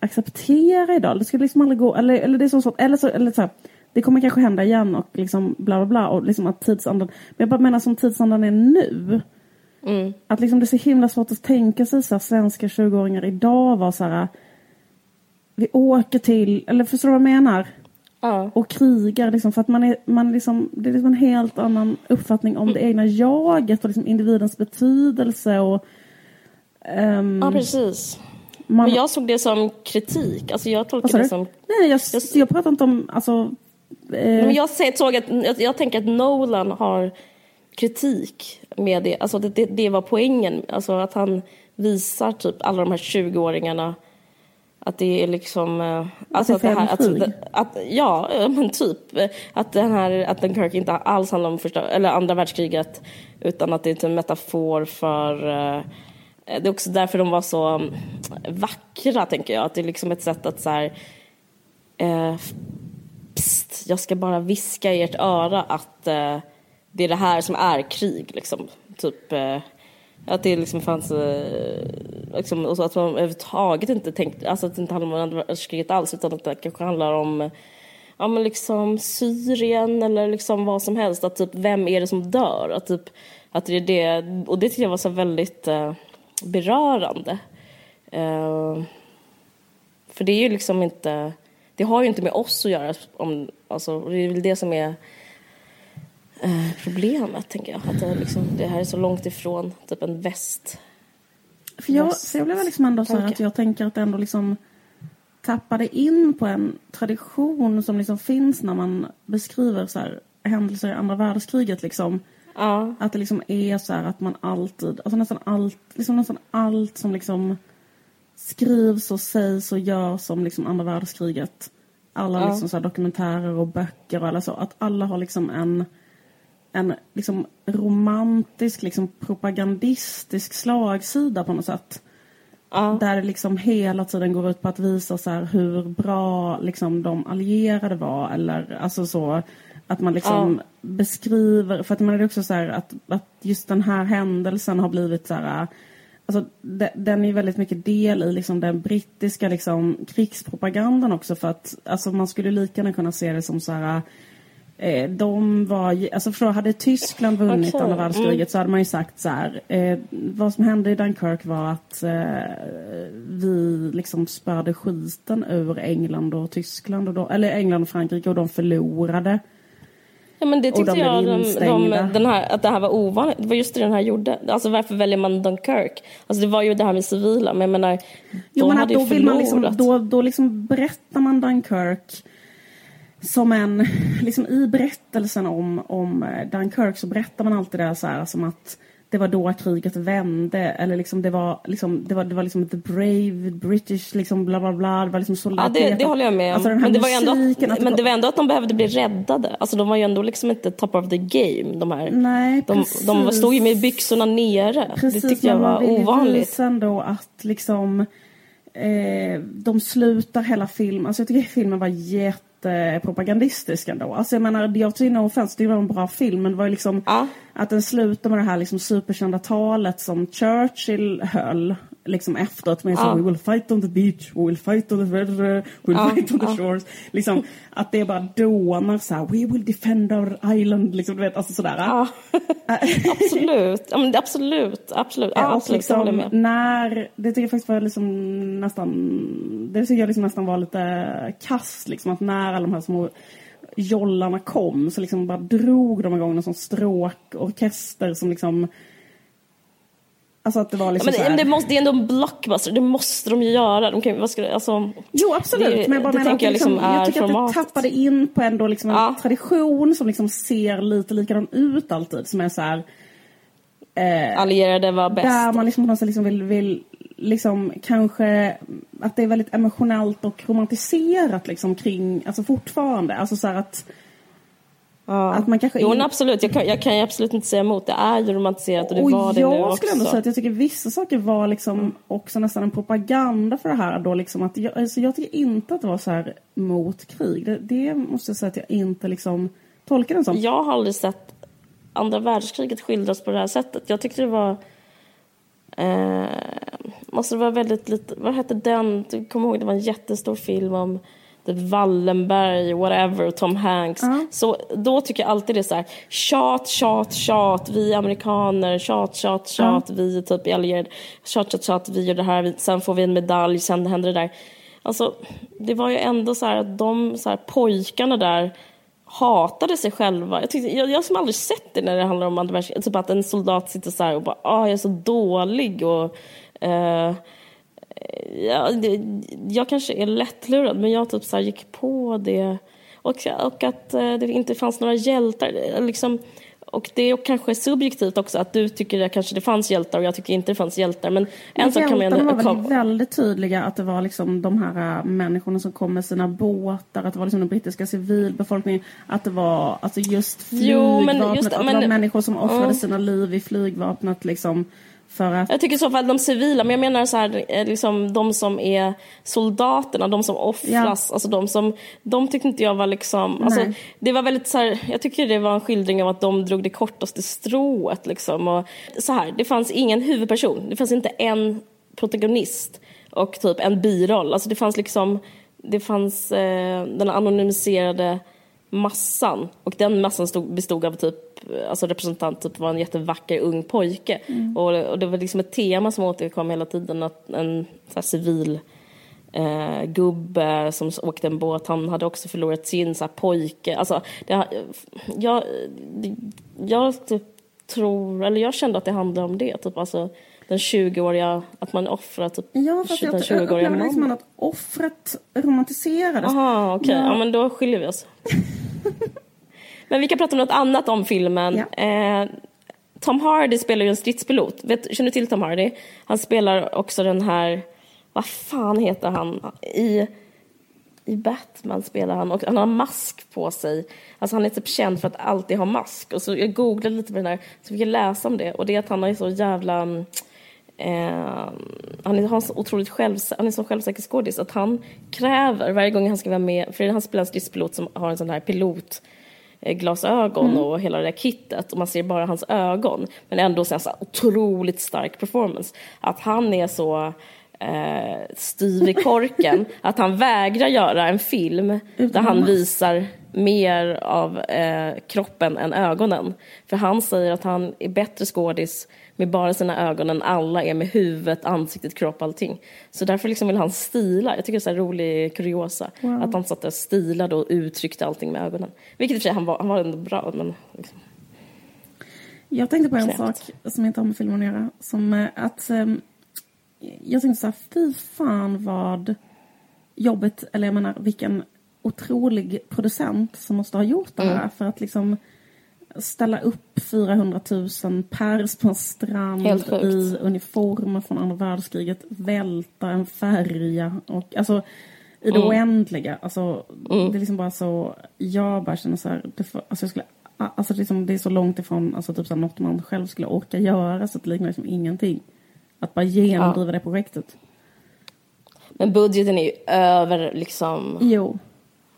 acceptera idag. Det skulle liksom aldrig gå, eller, eller det är så, så eller så, eller så här, det kommer kanske hända igen och liksom bla bla bla och liksom att tidsandan, men jag bara menar som tidsandan är nu. Mm. Att liksom det är så himla svårt att tänka sig så här, svenska 20-åringar idag var så här vi åker till, eller förstår du vad jag menar? Ja. Och krigar liksom för att man är, man liksom, det är liksom en helt annan uppfattning om det egna jaget och liksom individens betydelse och ehm, ja, precis. man, Men jag såg det som kritik. Alltså jag tolkar det som... Nej, jag, jag pratar inte om, alltså eh, Men jag såg att, jag, jag tänker att Nolan har kritik med det. Alltså det, det, det var poängen. Alltså att han visar typ alla de här 20-åringarna att det är liksom... eh, Alltså att det här, att, att, ja, men typ. Att den här, att Dunkirk inte alls handlar om första, eller andra världskriget. Utan att det är typ en metafor för... eh, Det är också därför de var så mm, vackra, tänker jag. Att det är liksom ett sätt att så här... Eh, psst, jag ska bara viska i ert öra att eh, det är det här som är krig. Liksom. Typ, eh, att det liksom fanns... Eh, liksom, och så att man överhuvudtaget inte tänkte... Alltså att det inte handlar om andra världskriget alls utan att det kanske handlar om ja, men liksom Syrien eller liksom vad som helst. Att typ, vem är det som dör? Att typ, att det är det, och det tycker jag var så väldigt eh, berörande. Eh, för det är ju liksom inte... Det har ju inte med oss att göra. Om, alltså, det är väl det som är eh, problemet, tänker jag. Att det, liksom, det här är så långt ifrån typ en väst. För jag, för jag blev liksom ändå så att jag tänker att det ändå liksom tappade in på en tradition som liksom finns när man beskriver så här händelser i andra världskriget liksom. Ja, Att det liksom är så här att man alltid, alltså nästan allt, liksom nästan allt som liksom skrivs och sägs och görs om liksom andra världskriget. Alla Ja. liksom så dokumentärer och böcker och alla så. Att alla har liksom en, en liksom romantisk, liksom propagandistisk slagsida på något sätt. ja, Där det liksom hela tiden går ut på att visa så här hur bra liksom de allierade var. Eller alltså så att man liksom beskriver, för att man är också så här att, att just den här händelsen har blivit så här Alltså, de, den är väldigt mycket del i liksom den brittiska liksom, krigspropagandan också för att alltså, man skulle lika gärna kunna se det som så här Eh, de var, ju- alltså förstå, hade Tyskland vunnit Okej, andra världskriget så hade man ju sagt så här. Eh, vad som hände i Dunkirk var att eh, vi liksom spärrade skiten ur England och Tyskland, och då, eller England och Frankrike och de förlorade. Ja, men det tyckte de jag, de, de, den här, att det här var ovanligt. Det var just det den här gjorde. Alltså varför väljer man Dunkirk? Alltså det var ju det här med civila, men jag menar, de Jo, men hade ju då, vill man förlorat. liksom, då, då liksom berättar man Dunkirk som en, liksom i berättelsen om, om eh, Dunkirk så berättar man alltid det så här som att det var då kriget vände eller liksom det var liksom det var, det var liksom the brave British liksom bla bla bla det var liksom Ja, solidaritet. det, det håller jag med om. Alltså men det, var musiken, ändå, att men det var ändå att de behövde bli räddade. Alltså de var ju ändå liksom inte top of the game, de här. Nej, de, precis. de stod ju med byxorna nere. Precis, det tyckte jag men var ovanligt. visa ändå att liksom eh, de slutar hela filmen. Alltså jag tycker filmen var jättepropagandistisk ändå. Alltså jag menar, jag tycker no offense, det var en bra film men det var ju liksom Ja. att den slutar med det här liksom superkända talet som Churchill höll. Liksom efteråt med så Ja. we will fight on the beach, we will fight on the river, we will Ja, fight on the ja. shores. Liksom att det bara dånar så här, we will defend our island, liksom du vet, alltså sådär. Ja, (laughs) absolut. Ja, absolut. Absolut. Ja, och liksom när, det tycker jag faktiskt var liksom nästan, det tycker jag liksom nästan var lite kast liksom att när alla de här små jollarna kom så liksom bara drog de igång en sån stråkorkester som liksom Alltså att det var Ja, liksom men, så det, men det, måste, det är ändå en blockbuster, det måste de ju göra. De kan, vad ska, alltså, Jo absolut, det- men jag bara menar att jag liksom, liksom jag tycker att det tappade in på ändå liksom en Ja. tradition som liksom ser lite likadan ut alltid. Som är så här, allierade var bäst. Där man liksom liksom vill, vill liksom kanske att det är väldigt emotionellt och romantiserat liksom kring, alltså fortfarande. Alltså så att, Ja. att man kanske Jo, in- men absolut. Jag kan, jag kan ju absolut inte säga emot. Det är ju romantiserat och det och var det jag nu också. skulle ändå säga att jag tycker vissa saker var liksom också nästan en propaganda för det här då liksom att jag, alltså jag tycker inte att det var så här mot krig. Det, det måste jag säga att jag inte liksom tolkar den som. Jag har aldrig sett andra världskriget skildras på det här sättet. Jag tyckte det var... Eh, måste det vara väldigt lite... Vad hette den? Du kommer ihåg, det var en jättestor film om det Wallenberg, whatever, Tom Hanks. Så då tycker jag alltid det är så här, tjat, tjat, tjat, vi är amerikaner, tjat, tjat, tjat, vi är typ allierade, tjat, tjat, tjat, vi gör det här, vi- sen får vi en medalj, sen händer det där. Alltså, det var ju ändå så här att de så här, pojkarna där hatade sig själva. Jag, tyckte, jag, jag som aldrig sett det när det handlar om andra världskriget. Typ att en soldat sitter så här och bara ah, jag är så dålig och eh, ja, jag kanske är lättlurad men jag typ så gick på det. Och, och att eh, det inte fanns några hjältar. eh, Liksom, och det är kanske subjektivt också att du tycker det kanske det fanns hjältar och jag tycker inte det fanns hjältar. Men en sak kan man var kom- väldigt tydliga att det var liksom de här äh, människorna som kom med sina båtar, att det var liksom den brittiska civilbefolkningen, att det var alltså just Jo, men flygvapnet, just att det var men- människor som offrade Ja. sina liv i flygvapnet liksom för att Jag tycker i så fall de civila, men jag menar så här, eh, liksom de som är soldaterna, de som offras, alltså de som, de tyckte inte jag var liksom, alltså, det var väldigt så här, jag tycker det var en skildring av att de drog det kortaste strået liksom. Och så här, det fanns ingen huvudperson, det fanns inte en protagonist och typ en biroll, alltså det fanns liksom, det fanns eh, den anonymiserade massan och den massan stod, bestod av typ, alltså representant typ var en jättevacker ung pojke och, och det var liksom ett tema som återkom hela tiden att en så civil eh, gubbe som åkte en båt, han hade också förlorat sin så här, pojke. Alltså, det, jag, jag typ tror, eller jag kände att det handlade om det, typ alltså den 20-åriga, att man offrar typ Ja, fast jag, den jag 20-åriga upplevde liksom mannen. att offret romantiserades. Jaha, okej. Ja. Ja. men då skiljer vi oss. (laughs) men vi kan prata om något annat om filmen. Ja. Eh, Tom Hardy spelar ju en stridspilot. Vet, känner du till Tom Hardy? Han spelar också den här, vad fan heter han? I, I Batman spelar han och han har mask på sig. Alltså han är typ känd för att alltid ha mask. Och så jag googlade lite på den här så fick jag läsa om det. Och det är att han är så jävla... Eh, han är, har en så otroligt själv, han är så självsäker skådis att han kräver varje gång han ska vara med, för han spelar en stridspilot som har en sån här pilot eh, glasögon och hela det där kittet och man ser bara hans ögon men ändå så här, så otroligt stark performance. Att han är så eh, styv i korken (laughs) att han vägrar göra en film där han visar mer av eh, kroppen än ögonen. För han säger att han är bättre skådis med bara sina ögon än alla är med huvudet, ansiktet, kropp, allting. Så därför liksom vill han stila. Jag tycker det är så här rolig kuriosa. Att han satt där och stilade och uttryckte allting med ögonen. Vilket i och för sig, han var, han var ändå bra. Men liksom. Jag tänkte på en Knäppt. sak som inte har med filmen att göra. Som eh, att ehm, jag tänkte så här, fy fan vad jobbigt, eller jag menar vilken otrolig producent som måste ha gjort det här Mm. för att liksom ställa upp 400 000 pers på en strand i uniformer från andra världskriget, välta en färja och alltså i det Mm. oändliga. Alltså, Det är liksom bara så, jag bara känner så här, det, får, alltså jag skulle, alltså liksom, det är så långt ifrån alltså typ så här, något man själv skulle orka göra så det liknar liksom ingenting. Att bara genomdriva det projektet. men budgeten är ju över liksom... Jo.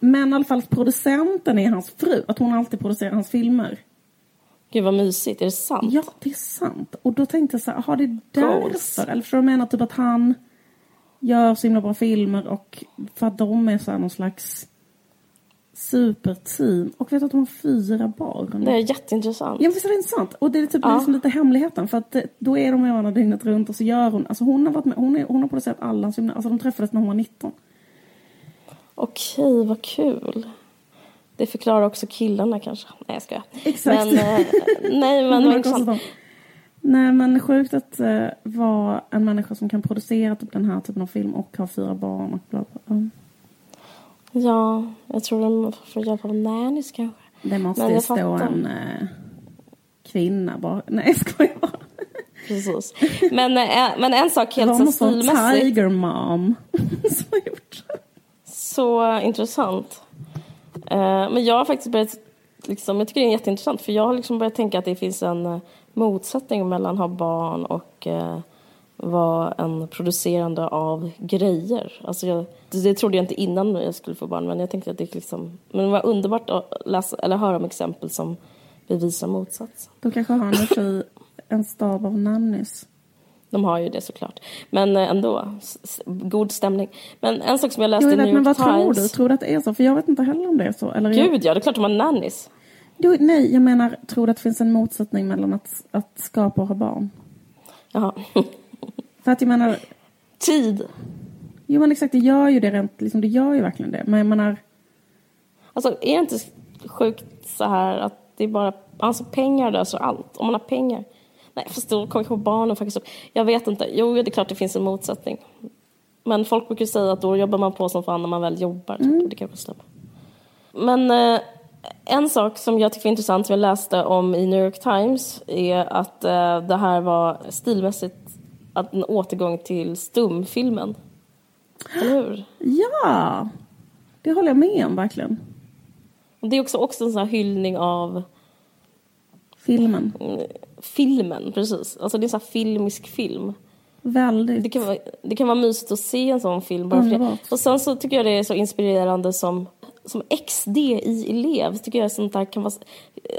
Men i alla fall producenten är hans fru, att hon alltid producerar hans filmer. Gud vad mysigt, är det sant? Ja, det är sant. Och då tänkte jag så här, har det Goals. därför? Eller förstår du vad jag menar? Typ att han gör så himla bra filmer och för att de är så här någon slags superteam. Och vet du att de har fyra barn? Det är jätteintressant. Ja, visst är det intressant? Och det är typ Ja. liksom lite hemligheten. För att då är de med varandra dygnet runt och så gör hon, alltså hon har varit med, hon, är, hon har producerat alla hans alltså de träffades när hon var 19. Okej, vad kul. Det förklarar också killarna kanske. Nej, jag skojar. Exakt. Men, eh, nej, men (laughs) kostat intressant. Nej men sjukt att uh, vara en människa som kan producera typ den här typen av film och ha fyra barn och bla bla. bla. Ja, jag tror de får hjälp av nannies kanske. Det måste ju stå fattar. en eh, kvinna bara. (laughs) Nej jag skojar bara. Precis. Men, eh, men en sak Det helt var så någon sån stilmässigt. tiger mom (laughs) som har gjort det. Så intressant. Eh, men jag har faktiskt börjat, liksom, jag tycker det är jätteintressant för jag har liksom börjat tänka att det finns en eh, motsättning mellan att ha barn och eh, vara en producerande av grejer. Alltså jag, det, trodde jag inte innan jag skulle få barn men jag tänkte att det liksom, men det var underbart att läsa, eller höra om exempel som bevisar motsatsen. Då kanske har han och sig en stab av nannies. De har ju det såklart. Men eh, ändå, god stämning. Men en sak som jag läste i New men York vad tror du? Tror du att det är så? För jag vet inte heller om det är så. Eller Gud ja, det är klart de har nannies. jo, nej, jag menar, tror du att det finns en motsättning mellan att, att skapa och ha barn? Jaha. (laughs) För att jag menar, Tid. jo men exakt, det gör ju det rent, liksom, det gör ju verkligen det. Men jag menar, Alltså är det inte sjukt så här att det är bara, alltså pengar löser allt. Om man har pengar. Nej, då kommer kanske barnen faktiskt upp. Jag vet inte. Jo, det är klart det finns en motsättning. Men folk brukar ju säga att då jobbar man på som fan när man väl jobbar. Typ. Det kanske stämmer. Men eh, en sak som jag tycker är intressant, som jag läste om i New York Times, är att eh, det här var stilmässigt att en återgång till stumfilmen. Eller hur? ja! Det håller jag med om verkligen. Och det är också, också en sån här hyllning av Filmen. Filmen, precis. Alltså det är en sån här filmisk film. Väldigt. Det kan, vara, det kan vara mysigt att se en sån film. Bara för det. Och sen så tycker jag det är så inspirerande som, som XD i elev. Tycker jag sånt där kan vara...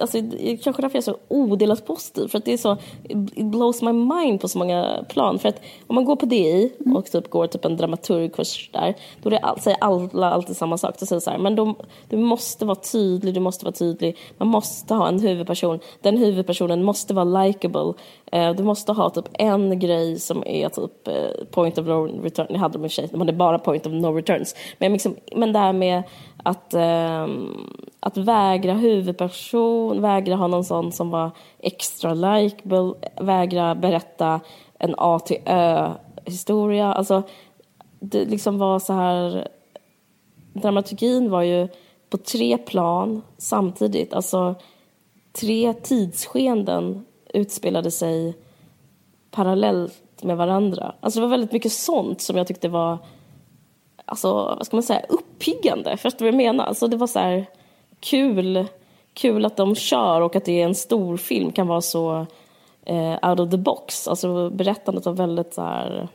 Alltså, kanske därför jag är så odelat positiv. För att det är så... It blows my mind på så många plan. För att om man går på DI Mm. och typ går typ en dramaturgkurs där. Då är det säger alla alltid samma sak. De säger så här, men de, du måste vara tydlig, du måste vara tydlig. Man måste ha en huvudperson. Den huvudpersonen måste vara likable. Eh, du måste ha typ en grej som är typ eh, point of no return. Det hade de i och för sig, de hade bara point of no returns. Men, liksom, men det här med att, eh, att vägra huvudperson, vägra ha någon sån som var extra likeable vägra berätta en A till Ö historia. Alltså, det liksom var så här... Dramaturgin var ju på tre plan samtidigt. Alltså tre tidsskeenden utspelade sig parallellt med varandra. Alltså det var väldigt mycket sånt som jag tyckte var alltså, vad ska man säga, uppiggande. Förstår du vad jag menar? Alltså det var så här kul, kul att de kör och att det är en stor film kan vara så eh, out of the box. Alltså berättandet var väldigt så här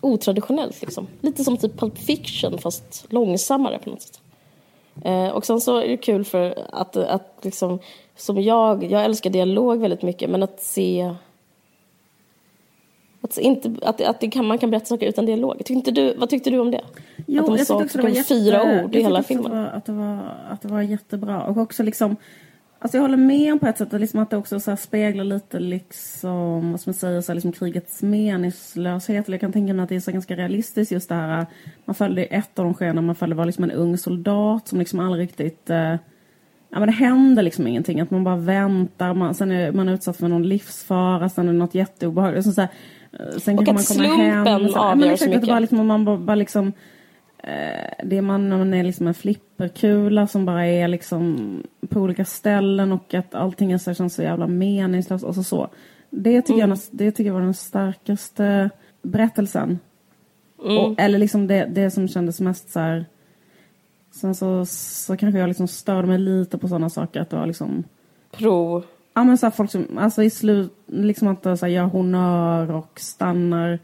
otraditionellt liksom. Lite som typ Pulp Fiction fast långsammare på något sätt. Eh, och sen så är det kul för att, att liksom, som jag, jag älskar dialog väldigt mycket, men att se att, inte, att, att det kan, man kan berätta saker utan dialog. Tyckte du, vad tyckte du om det? Jo, att de jag sa tyckte också det var jätte... fyra ord i hela filmen. Att det, var, att, det var, att det var jättebra. Och också liksom... Alltså jag håller med om på ett sätt att liksom att det också så speglar lite liksom, vad ska man säga, så liksom krigets meningslöshet. Eller jag kan tänka mig att det är så ganska realistiskt just det här. Man följde ett av de skeenden, man följde var liksom en ung soldat som liksom aldrig riktigt... Eh, ja men det händer liksom ingenting. Att man bara väntar, man, sen är man utsatt för någon livsfara, sen är det något jätteobehagligt. Så, så här, eh, sen Och kan att man komma hem. slumpen ja, avgör men exakt, så att det mycket. bara liksom, man bara, bara liksom eh, det är man när man är liksom en flipperkula som bara är liksom på olika ställen och att allting är så, känns så jävla meningslöst och så så. Det tycker, Mm. jag, det tycker jag var den starkaste berättelsen. Mm. Och, eller liksom det, det som kändes mest så här. Sen så, så kanske jag liksom störde mig lite på sådana saker att det var liksom Pro. Ja men så här, folk som, alltså i slut, liksom att så här, gör honör och stannar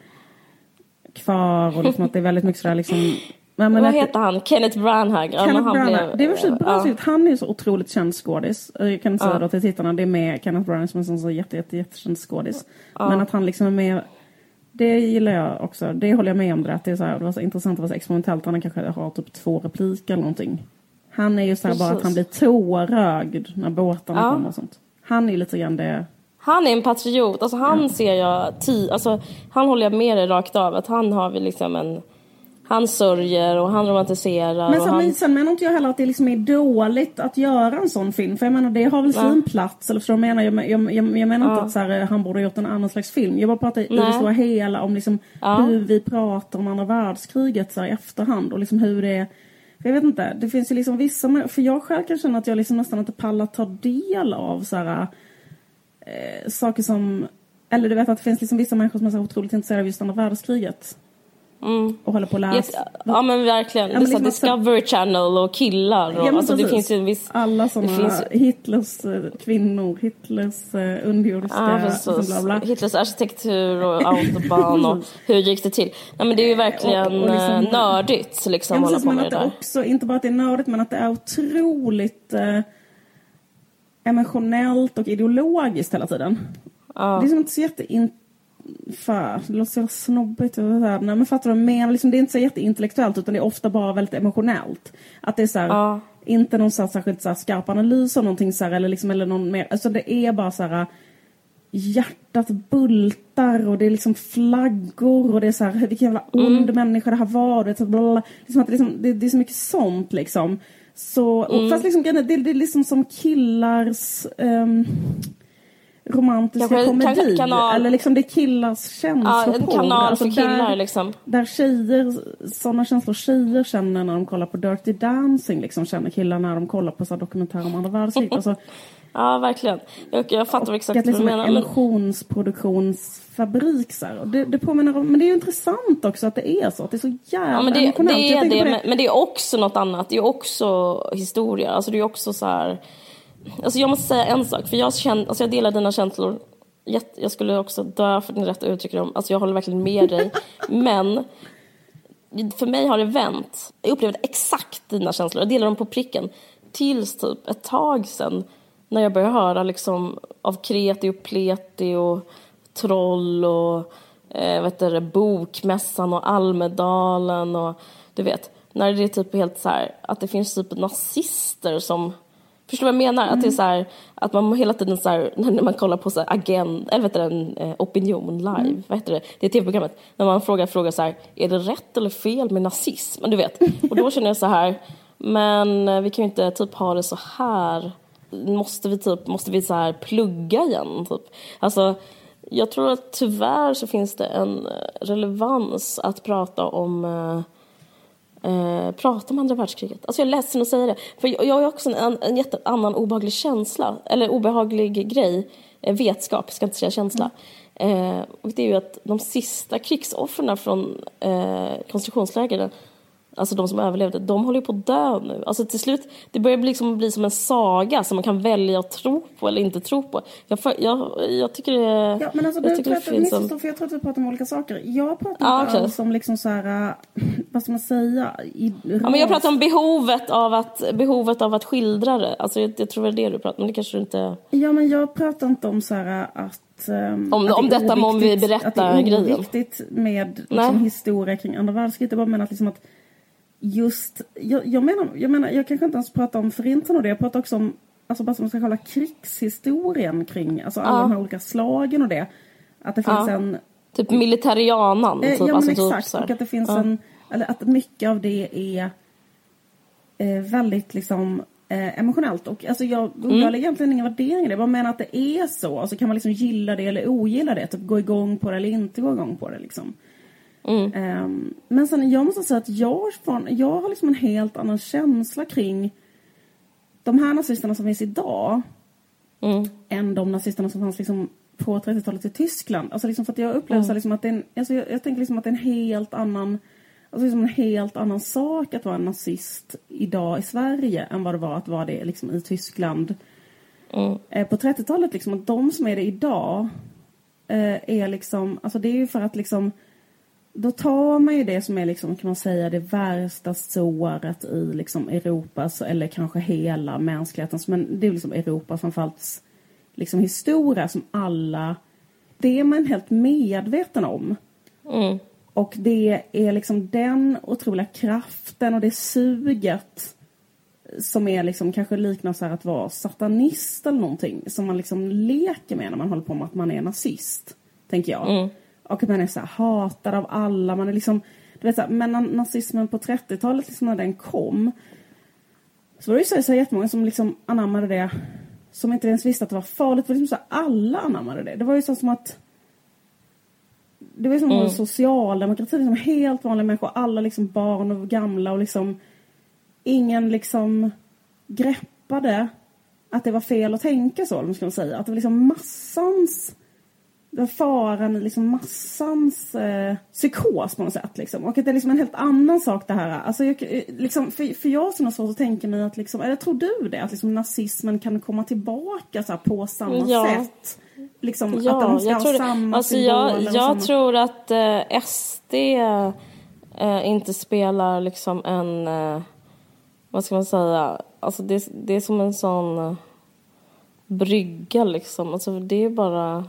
kvar och liksom att det är väldigt mycket sådär liksom (laughs) Men, men Vad att- heter han? Kenneth Branagh. Ja, Kenneth han blev- det sig bra ja. Han är så otroligt känd skådis. Eh, Jag kan säga Ja. då till tittarna, det är med Kenneth Branagh som är en så jätte, jätte, jättekänd skådis. Men att han liksom är med, det gillar jag också. Det håller jag med om det, att det är så här, det var så intressant, det var så experimentellt. Han kanske har typ två repliker eller någonting. Han är ju så bara att han blir tårögd när båtarna Ja. kommer och sånt. Han är lite grann det. Han är en patriot. Alltså han ser jag, ti, alltså, han håller jag med dig rakt av. Att han har väl liksom en, han sörjer och han romantiserar. Men sen, han, men sen menar inte jag heller att det liksom är dåligt att göra en sån film. För jag menar det har väl sin plats. Eller förstår du vad jag menar? Jag, jag, jag, jag menar inte Ja. att så här, han borde ha gjort en annan slags film. Jag bara pratar i Nej. det stora hela om liksom Ja. hur vi pratar om andra världskriget så här, i efterhand. Och liksom hur det jag vet inte, det finns ju liksom vissa, för jag själv kan känna att jag liksom nästan inte pallar ta del av så här, eh, saker som, eller du vet att det finns liksom vissa människor som är så otroligt intresserade av just andra världskriget mm, Och håller på att läsa. Jätte- ja men verkligen. Ja, men så liksom Discovery Channel och killar. Och, Ja, men alltså, det finns ju en viss... Alla sådana finns- Hitlers eh, kvinnor, Hitlers uh, underjordiska... Ja, liksom precis. bla bla. Hitlers arkitektur och autobahn och (laughs) hur gick det till? Nej men det är ju verkligen Och- och liksom- eh, nördigt liksom Ja, hålla precis, på men med att det där. också, inte bara att det är nördigt, men att det är otroligt eh, emotionellt och ideologiskt hela tiden. Ja. Det är som inte så jättein... Det låter så jävla snobbigt. Nej, men fattar du menar? Liksom, det är inte så jätteintellektuellt utan det är ofta bara väldigt emotionellt. Att det är så här, Ja. inte någon så här, särskilt så här, skarp analys av någonting så här, eller, liksom, eller någon mer... Alltså det är bara så här hjärtat bultar och det är liksom flaggor och det är så här, vilken jävla ond människa det här var. Det så bla, bla, bla. Liksom att det, är liksom, det, det är så mycket sånt liksom. Så, och fast liksom, det, det är liksom som killars um, romantiska Kanske- komedi. kanske kanal- Eller liksom det är killars Ja, känslor en kanal för killar där, liksom. där tjejer, sådana känslor tjejer känner när de kollar på Dirty Dancing liksom känner killar när de kollar på så här dokumentärer om andra världskriget. (laughs) Alltså, Ja, verkligen. Jag, jag fattar och exakt vad liksom du en menar. Men, emotionsproduktionsfabrik så här. Det, det påminner om, men det är ju intressant också att det är så. Att det är så jävla ja, men det, emotionellt. det är det, på men, men det är också något annat. Det är också historia. Alltså det är också så här... Alltså jag måste säga en sak, för jag, känner, alltså jag delar dina känslor. Jag skulle också dö för din rätt att uttrycka dem. Alltså jag håller verkligen med dig. (laughs) Men för mig har det vänt. Jag upplevde exakt dina känslor. Jag delar dem på pricken. Tills typ ett tag sen när jag började höra liksom av kreti och pleti och troll och eh, vet du, bokmässan och Almedalen och du vet när det är typ helt så här att det finns typ nazister som Förstår du vad jag menar? Att det är så här, att man hela tiden så här, när man kollar på så här agent, eller vet du, en eh, opinion live, vad heter det? Det är tv-programmet. När man frågar frågar så här, är det rätt eller fel med nazism? Du vet. (laughs) Och då känner jag så här, men eh, vi kan ju inte typ ha det så här. Måste vi typ, måste vi så här plugga igen? Typ? Alltså, jag tror att tyvärr så finns det en eh, relevans att prata om eh, eh, prata om andra världskriget. Alltså jag är ledsen att säga det. För jag, jag har också en, en jätte annan obehaglig känsla, eller obehaglig grej, eh, vetskap, ska inte säga känsla. Eh, och det är ju att de sista krigsoffren från eh, koncentrationslägren, alltså de som överlevde, de håller ju på att dö nu. Alltså till slut, det börjar bli, liksom, bli som en saga som man kan välja att tro på eller inte tro på. Jag, jag, jag tycker det, Ja, men alltså, jag du tror det att du finns missförstår, för jag tror att vi pratar om olika saker. Jag pratar inte okej. alls om liksom så här, äh, vad ska man säga? I, Ja, men jag pratar om behovet av att, behovet av att skildra det. Alltså, jag, jag tror det är det du pratar om, det kanske du inte... Ja, men jag pratar inte om så här att... ehm, Om- det om är detta om vi berättar att det är grejen. oviktigt med liksom, historia kring andra världskriget. Jag bara menar att, liksom att just... Jag, jag, menar, jag menar, jag kanske inte ens pratar om förintelsen och det. Jag pratar också om, alltså bara som man ska kalla krigshistorien kring, alltså alla Ja. de här olika slagen och det. Att det finns Ja. en... Typ militarianan. Eh, Typ, ja, men alltså, exakt. Typ, så här. och att det finns Ja. en... Eller att mycket av det är eh, väldigt liksom eh, emotionellt. Och alltså jag, Mm. jag lägger egentligen ingen värdering i det. Jag bara menar att det är så. Och så kan man liksom gilla det eller ogilla det. Typ gå igång på det eller inte gå igång på det liksom. Mm. Ehm, men sen jag måste säga att jag, jag har liksom en helt annan känsla kring de här nazisterna som finns idag Mm. än de nazisterna som fanns liksom på 30-talet i Tyskland. Alltså liksom för att jag upplever här liksom att det är en, alltså jag, jag tänker liksom att det är en helt annan Alltså liksom en helt annan sak att vara en nazist idag i Sverige än vad det var att vara det liksom i Tyskland Mm. eh, på 30-talet. Liksom, att de som är det idag eh, är liksom, alltså det är ju för att liksom då tar man ju det som är liksom, kan man säga, det värsta såret i liksom Europas, eller kanske hela mänsklighetens, men det är liksom Europas framförallt liksom historia som alla, det är man helt medveten om. Mm. Och det är liksom den otroliga kraften och det suget som är liksom kanske liknar så att vara satanist eller någonting som man liksom leker med när man håller på med att man är nazist. Tänker jag. Mm. Och att man är så här hatad av alla. Man är liksom, du vet så här, men när nazismen på 30-talet, liksom när den kom. Så var det ju så, så jättemånga som liksom anammade det. Som inte ens visste att det var farligt. Det var liksom så här, alla anammade det. Det var ju så som att det var som mm. socialdemokrati, liksom helt vanliga människor, alla liksom barn och gamla och liksom ingen liksom greppade att det var fel att tänka så, om ska man säga. Att det var liksom massans var faran i liksom massans eh, psykos på något sätt. Liksom. Och att det är liksom en helt annan sak det här. Alltså, jag, eh, liksom, för, för jag som har svårt att tänka mig att, liksom, eller tror du det? Att liksom, nazismen kan komma tillbaka så här, på samma ja. sätt? Liksom, ja, att de ska jag ha tror samma alltså. Jag, jag tror att eh, SD eh, inte spelar liksom en, eh, vad ska man säga, alltså det, det är som en sån eh, brygga liksom. Alltså det är bara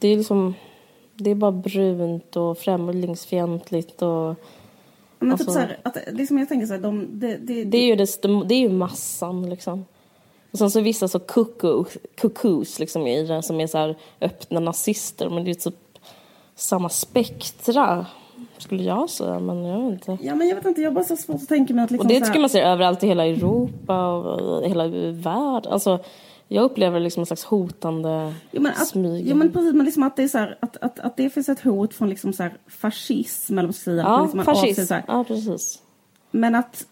det är liksom, det är bara brunt och främlingsfientligt och... Men alltså, typ så här, att, liksom jag tänker så här, de, det, det, det, är ju det, det är ju massan liksom. Och sen så vissa så cuckoos liksom i det som är så här öppna nazister men det är typ samma spektra skulle jag säga, men jag vet inte. Ja, men jag vet inte, jag har bara så svårt att tänka mig att liksom Och det tycker man ser överallt i hela Europa och hela världen. Alltså, jag upplever liksom en slags hotande jo, men att, smyg. Jo men precis, men liksom att det är så här, att, att, att det finns ett hot från liksom så här fascism eller vad ska säga. Ja, liksom fascism. Så här. Ja, precis. Men att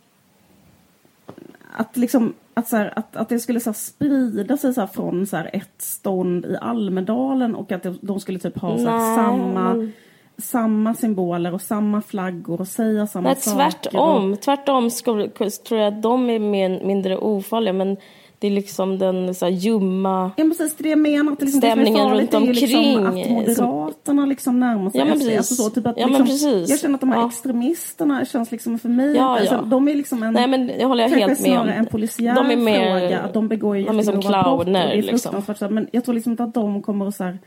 att liksom att, så här, att, att det skulle så sprida sig så från så ett stånd i Almedalen och att de skulle typ ha så samma samma symboler och samma flaggor och säga samma Nej, saker. Tvärtom, och... tvärtom skulle, tror jag att de är mindre ofarliga men det är liksom den så här, ljumma ja, precis, det jag menar. Att liksom, stämningen runt omkring. Liksom att Moderaterna liksom närmar sig ja, men precis. Alltså så, typ att, ja, liksom, precis. Jag känner att de här ja. extremisterna känns liksom för mig, ja, alltså, ja. de är liksom en, Nej, men det håller jag helt med om. en polisiär de är mer, fråga. Att de begår ju de är som clowner. Liksom. Men jag tror liksom inte att de kommer att så här,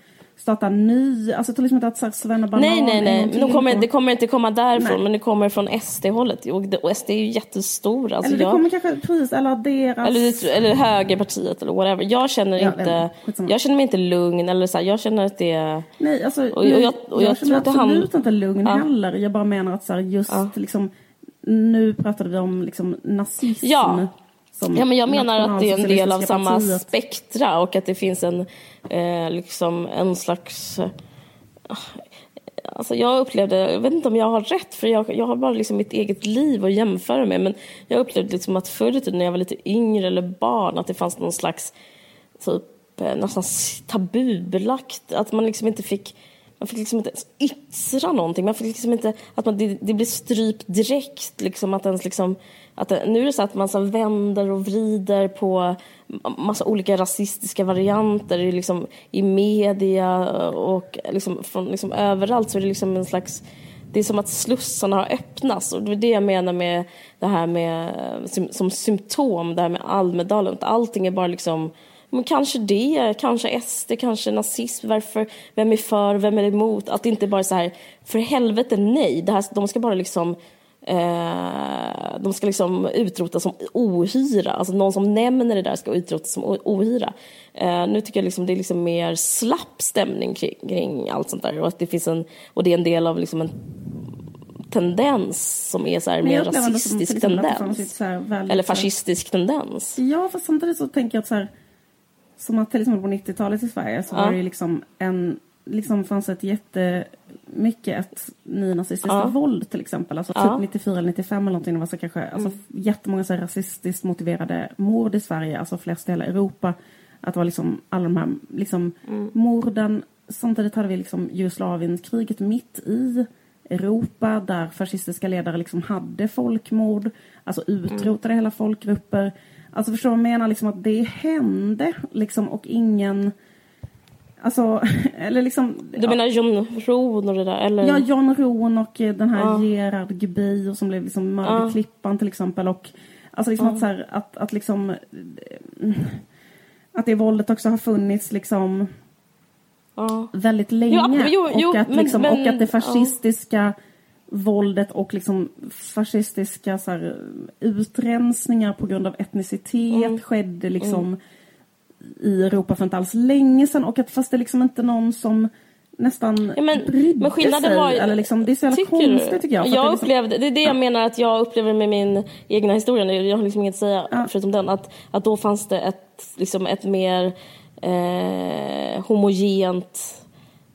starta ny, alltså jag tror liksom inte att så här, Svennebanan Nej, nej, nej, men de kommer, det kommer inte komma därifrån, nej. men det kommer från SD-hållet. Och, SD är ju jättestora. Alltså eller det jag, kommer kanske precis, eller deras... Eller, eller högerpartiet eller whatever. Jag känner ja, inte, jag känner mig inte lugn eller så här, jag känner att det. Nej, alltså, och, och jag, och jag, jag känner tror absolut han... inte lugn ja. heller. Jag bara menar att så här, just ja. liksom, nu pratade vi om liksom nazism. Ja. Ja, men jag menar att det är en del av samma partiet. spektra och att det finns en, eh, liksom en slags Alltså jag upplevde, jag vet inte om jag har rätt för jag, jag har bara liksom mitt eget liv att jämföra med men jag upplevde liksom att förr i tiden när jag var lite yngre eller barn att det fanns någon slags typ nästan tabubelagt, att man liksom inte fick man fick liksom inte yttra någonting. Man fick liksom inte, att man, det, det blev strypt direkt. Liksom, att ens liksom, att det, nu är det så att man så vänder och vrider på massa olika rasistiska varianter i, liksom, i media och liksom, från liksom, överallt så är det liksom en slags det är som att slussarna har öppnats och det är det jag menar med det här med som symptom, det här med Almedalen, att allting är bara liksom men kanske det, kanske SD, kanske nazism. Varför, vem är för, vem är emot? Att det inte bara är så här, för helvete nej. Det här, de ska bara liksom eh, de ska liksom utrotas som ohyra. Alltså någon som nämner det där ska utrotas som ohyra. Eh, nu tycker jag liksom det är liksom mer slapp stämning kring, kring, allt sånt där. Och att det finns en, och det är en del av liksom en tendens som är så mer rasistisk tendens. Eller fascistisk tendens. Ja, fast samtidigt så tänker jag att så här som att till exempel på 90-talet i Sverige så ja. var det ju liksom en liksom fanns ett jättemycket ett nynazistiskt ja. våld till exempel. Alltså typ ja. 94 eller 95 eller någonting. Det var så kanske alltså, mm. jättemånga så rasistiskt motiverade mord i Sverige, alltså flest i hela Europa. Att det var liksom alla de här liksom mm. morden. Samtidigt hade vi liksom Jugoslavienkriget mitt i Europa där fascistiska ledare liksom hade folkmord, alltså utrotade mm. hela folkgrupper. Alltså förstår du vad jag menar? Liksom att det hände liksom och ingen... Alltså, (laughs) eller liksom... Du ja. menar John Rohn och det där? Eller? Ja, John Rohn och eh, den här Ja. Gerard Gubier som blev liksom mördad Ja. Klippan till exempel. Och, alltså liksom att, så här, att, att liksom... eh, Att det våldet också har funnits liksom Ja. väldigt länge. Jo, jo, jo, och, att men- liksom, men- och att det fascistiska våldet och liksom fascistiska så här, utrensningar på grund av etnicitet Mm. skedde liksom i Europa för inte alls länge sedan. Och att fast det är liksom inte någon som nästan Ja, men- brydde men skillnaden sig. var eller liksom, det är så jävla Tycker du? konstigt tycker jag. Jag det liksom, upplevde, det är det jag menar att jag upplever med min egna historia. Jag har liksom inget att säga Ja. förutom den. Att, att då fanns det ett, liksom ett mer eh, homogent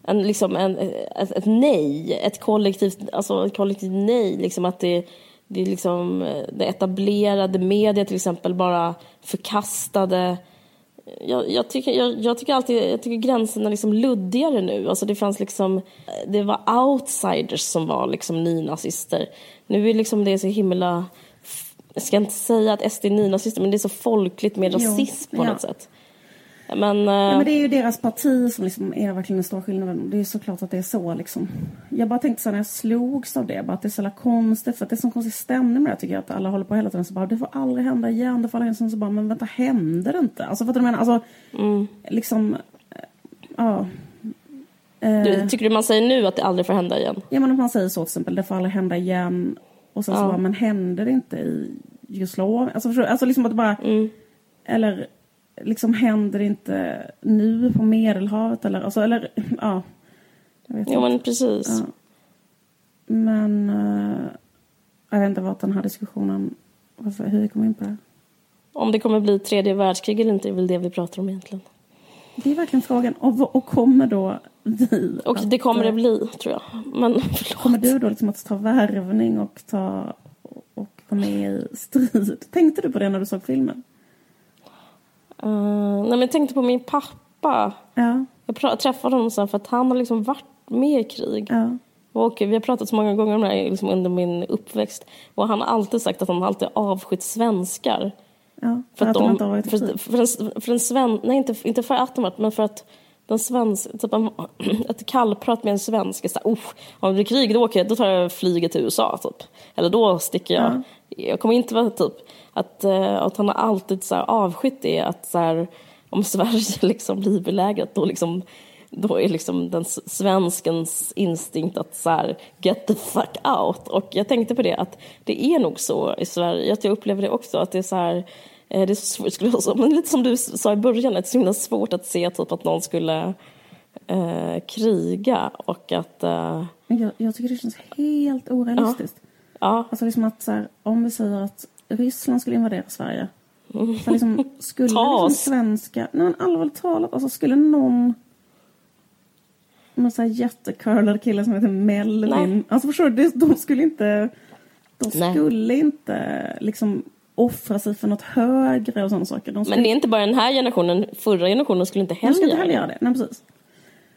en, liksom en, ett, ett nej, ett kollektivt, alltså ett kollektivt nej. Liksom att det, det, liksom, eh, det etablerade media till exempel bara förkastade jag, jag, tycker, jag, jag tycker alltid jag tycker gränserna är liksom luddigare nu. Alltså det fanns liksom, det var outsiders som var liksom nynazister. Nu är liksom det så himla, jag ska inte säga att SD är nynazister, men det är så folkligt med Jo, rasism på ja. något sätt. Men, Ja, eh, men det är ju deras parti som liksom är verkligen den stora skillnaden. Det är såklart att det är så liksom. Jag bara tänkte så när jag slogs av det, bara att det är så jävla konstigt. För att det är sån konstig stämning med det tycker jag. Att alla håller på hela tiden så bara, det får aldrig hända igen. Det får aldrig hända igen. Så bara, men vänta, händer det inte? Alltså fattar du vad jag menar? Alltså, liksom, eh, ja. Eh, du, tycker du man säger nu att det aldrig får hända igen? Ja men om man säger så till exempel, det får aldrig hända igen. Och sen så Ja. bara, men händer det inte i Jugoslavien? Alltså, förstår du? alltså liksom att det bara, Mm. eller liksom händer inte nu på Medelhavet eller, alltså, eller ja. Jag vet Jo inte. men precis. Ja. Men eh, jag vet inte vart den här diskussionen, alltså, hur vi kom in på det. Om det kommer bli tredje världskrig eller inte är väl det vi pratar om egentligen. Det är verkligen frågan. Och, och kommer då vi Och att, det kommer det eh, bli, tror jag. Men (laughs) förlåt. Kommer du då liksom att ta värvning och ta och vara med i strid? Tänkte du på det när du såg filmen? Eh, nej men jag tänkte på min pappa. Ja, Jag träffade honom sen för att han har liksom varit med i krig. ja, Och vi har pratat så många gånger om det här liksom under min uppväxt. Och han har alltid sagt att han alltid avskytt svenskar. ja. För, att de, inte har varit för, för, en, för en sven, nej inte, inte för att de varit, men för att den svensk, typ en, ett kallprat med en svensk är såhär, om det blir krig då, åker jag, då tar jag flyget till USA typ. Eller då sticker jag. Jag kommer inte vara typ, att, eh, att han har alltid så här avskytt det, att så här, om (laughs) Sverige liksom blir belägrat då liksom då är liksom den svenskens instinkt att så här, get the fuck out. Och jag tänkte på det att det är nog så i Sverige, att jag upplever det också, att det är så här, eh, det är så svårt, (laughs) men lite som du sa i början, att det är så himla svårt att se typ att någon skulle eh, kriga och att, eh, jag, jag tycker det känns helt orealistiskt. ja, Alltså liksom att så här, om vi säger att Ryssland skulle invadera Sverige. Så liksom, skulle (laughs) liksom svenska, nej men allvarligt talat, alltså skulle någon någon sån här jättecurlad kille som heter Melvin. Nej. Alltså förstår du, de skulle inte, de Nej. skulle inte liksom offra sig för något högre och sådana saker. De skulle, men det är inte bara den här generationen, förra generationen skulle inte de heller skulle inte heller göra det. Nej precis.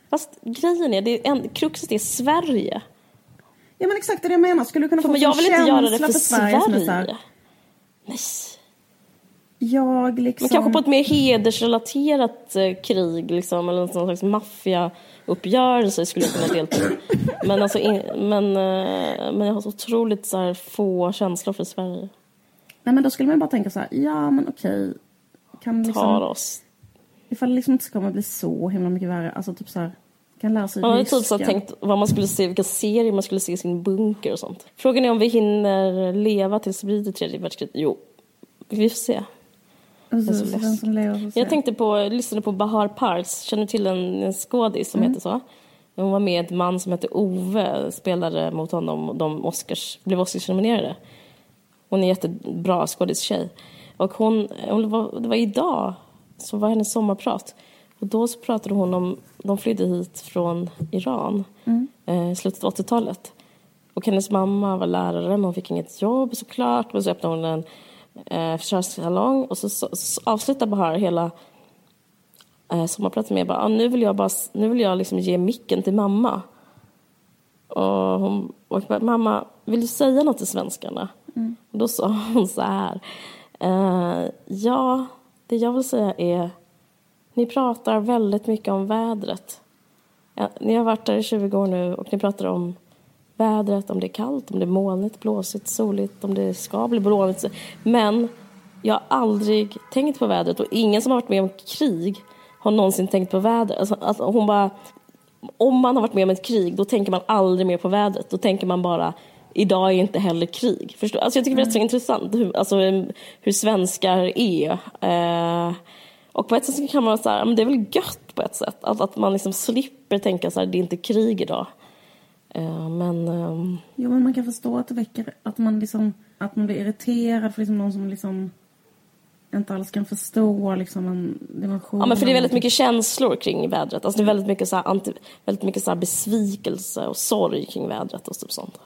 Fast grejen är, det är en, kruxet är Sverige. Ja men exakt det är det jag menar. Skulle du kunna få Men en jag vill inte göra det känsla för Sverige som är Sverige. Nej. jag liksom... Men kanske på ett mer hedersrelaterat eh, krig, liksom, eller någon slags maffiauppgörelse skulle jag kunna delta i. (laughs) Men, alltså, in, men, eh, men jag har så otroligt så här, få känslor för Sverige. Nej men då skulle man bara tänka så här, ja men okej. Kan Tar liksom, oss. ifall det liksom inte ska bli så himla mycket värre, alltså typ så här, kan lära sig Man har typ så tänkt vad man skulle se, vilka serier man skulle se i sin bunker och sånt. Frågan är om vi hinner leva tills det blir det tredje världskriget. Jo, vi får se. Precis, så den ledsen. som lever. Jag tänkte på, jag lyssnade på Bahar Parks, känner du till en, en skådis som heter så? Hon var med ett man som hette Ove, spelade mot honom och de Oscars, blev Oscarsnominerade. Hon är en jättebra skådistjej. Och hon, hon var, det var idag, så var hennes sommarprat. Och då så pratade hon om, de flydde hit från Iran eh, i slutet av 80-talet. Och hennes mamma var lärare men hon fick inget jobb såklart. Men så öppnade hon en eh, frisörsalong och så, så, så avslutade Bahar hela eh, sommarpratet med bara, ah, nu vill jag, bara, nu vill jag liksom ge micken till mamma. Och hon och bara, mamma, vill du säga något till svenskarna? Och då sa hon så här, eh, ja, det jag vill säga är, ni pratar väldigt mycket om vädret. Ja, ni har varit där i 20 år nu och ni pratar om vädret, om det är kallt, om det är molnigt, blåsigt, soligt, om det ska bli blåsigt. Men jag har aldrig tänkt på vädret och ingen som har varit med om krig har någonsin tänkt på vädret. Alltså, alltså, hon bara, om man har varit med om ett krig då tänker man aldrig mer på vädret. Då tänker man bara idag är inte heller krig. Förstår? Alltså jag tycker det är rätt så intressant hur, alltså, hur svenskar är. Eh, och på ett sätt kan man säga att det är väl gött på ett sätt. Att, att man liksom slipper tänka så här, det är inte krig idag. Eh, men... Eh, jo, men man kan förstå att det väcker, att man liksom, att man blir irriterad för liksom någon som liksom inte alls kan förstå liksom en dimension. Ja, men för det är väldigt mycket känslor kring vädret. Alltså det är väldigt mycket, så här, anti, väldigt mycket så besvikelse och sorg kring vädret och typ sånt.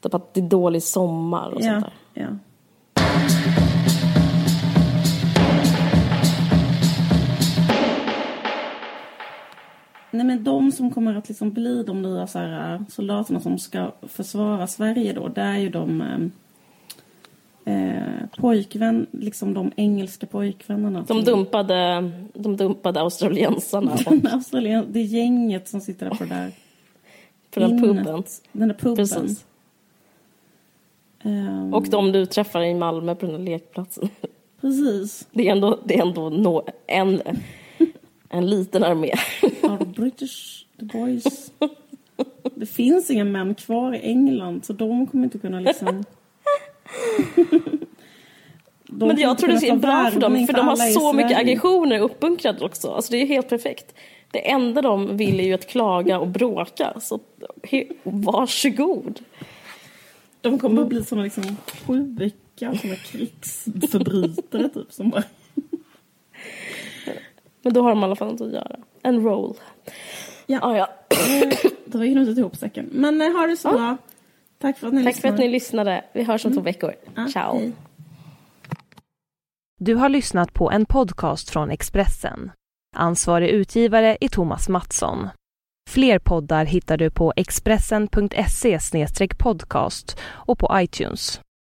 Typ att det är dålig sommar och ja, sånt där. Ja. Nej men de som kommer att liksom bli de nya så här, soldaterna som ska försvara Sverige då, det är ju de eh, pojkvän, liksom de engelska pojkvännerna. De dumpade, de dumpade australiensarna. (laughs) Australien, det gänget som sitter där på det där. (laughs) På den puben. Den där puben. Precis. Um, och de du träffar i Malmö på den där lekplatsen. Precis. Det är ändå, det är ändå no, en, en liten armé. British, the boys. Det finns inga män kvar i England så de kommer inte kunna liksom... Men jag tror det är bra för dem, för de har så mycket aggressioner uppbunkrade också. Alltså det är helt perfekt. Det enda de vill är ju att klaga och bråka. Så varsågod. De kommer att bli såna liksom sjuka, såna krigsförbrytare typ som bara... Men då har de i alla fall något att göra. En roll. Ja. Ah, ja. Då har vi knutit ihop säcken. Men eh, ha det så bra. Tack för att ni Tack lyssnade. för att ni lyssnade. Vi hörs om mm. två veckor. Ja, Ciao. Hej. Du har lyssnat på en podcast från Expressen. Ansvarig utgivare är Thomas Mattsson. Fler poddar hittar du på expressen.se podcast och på iTunes.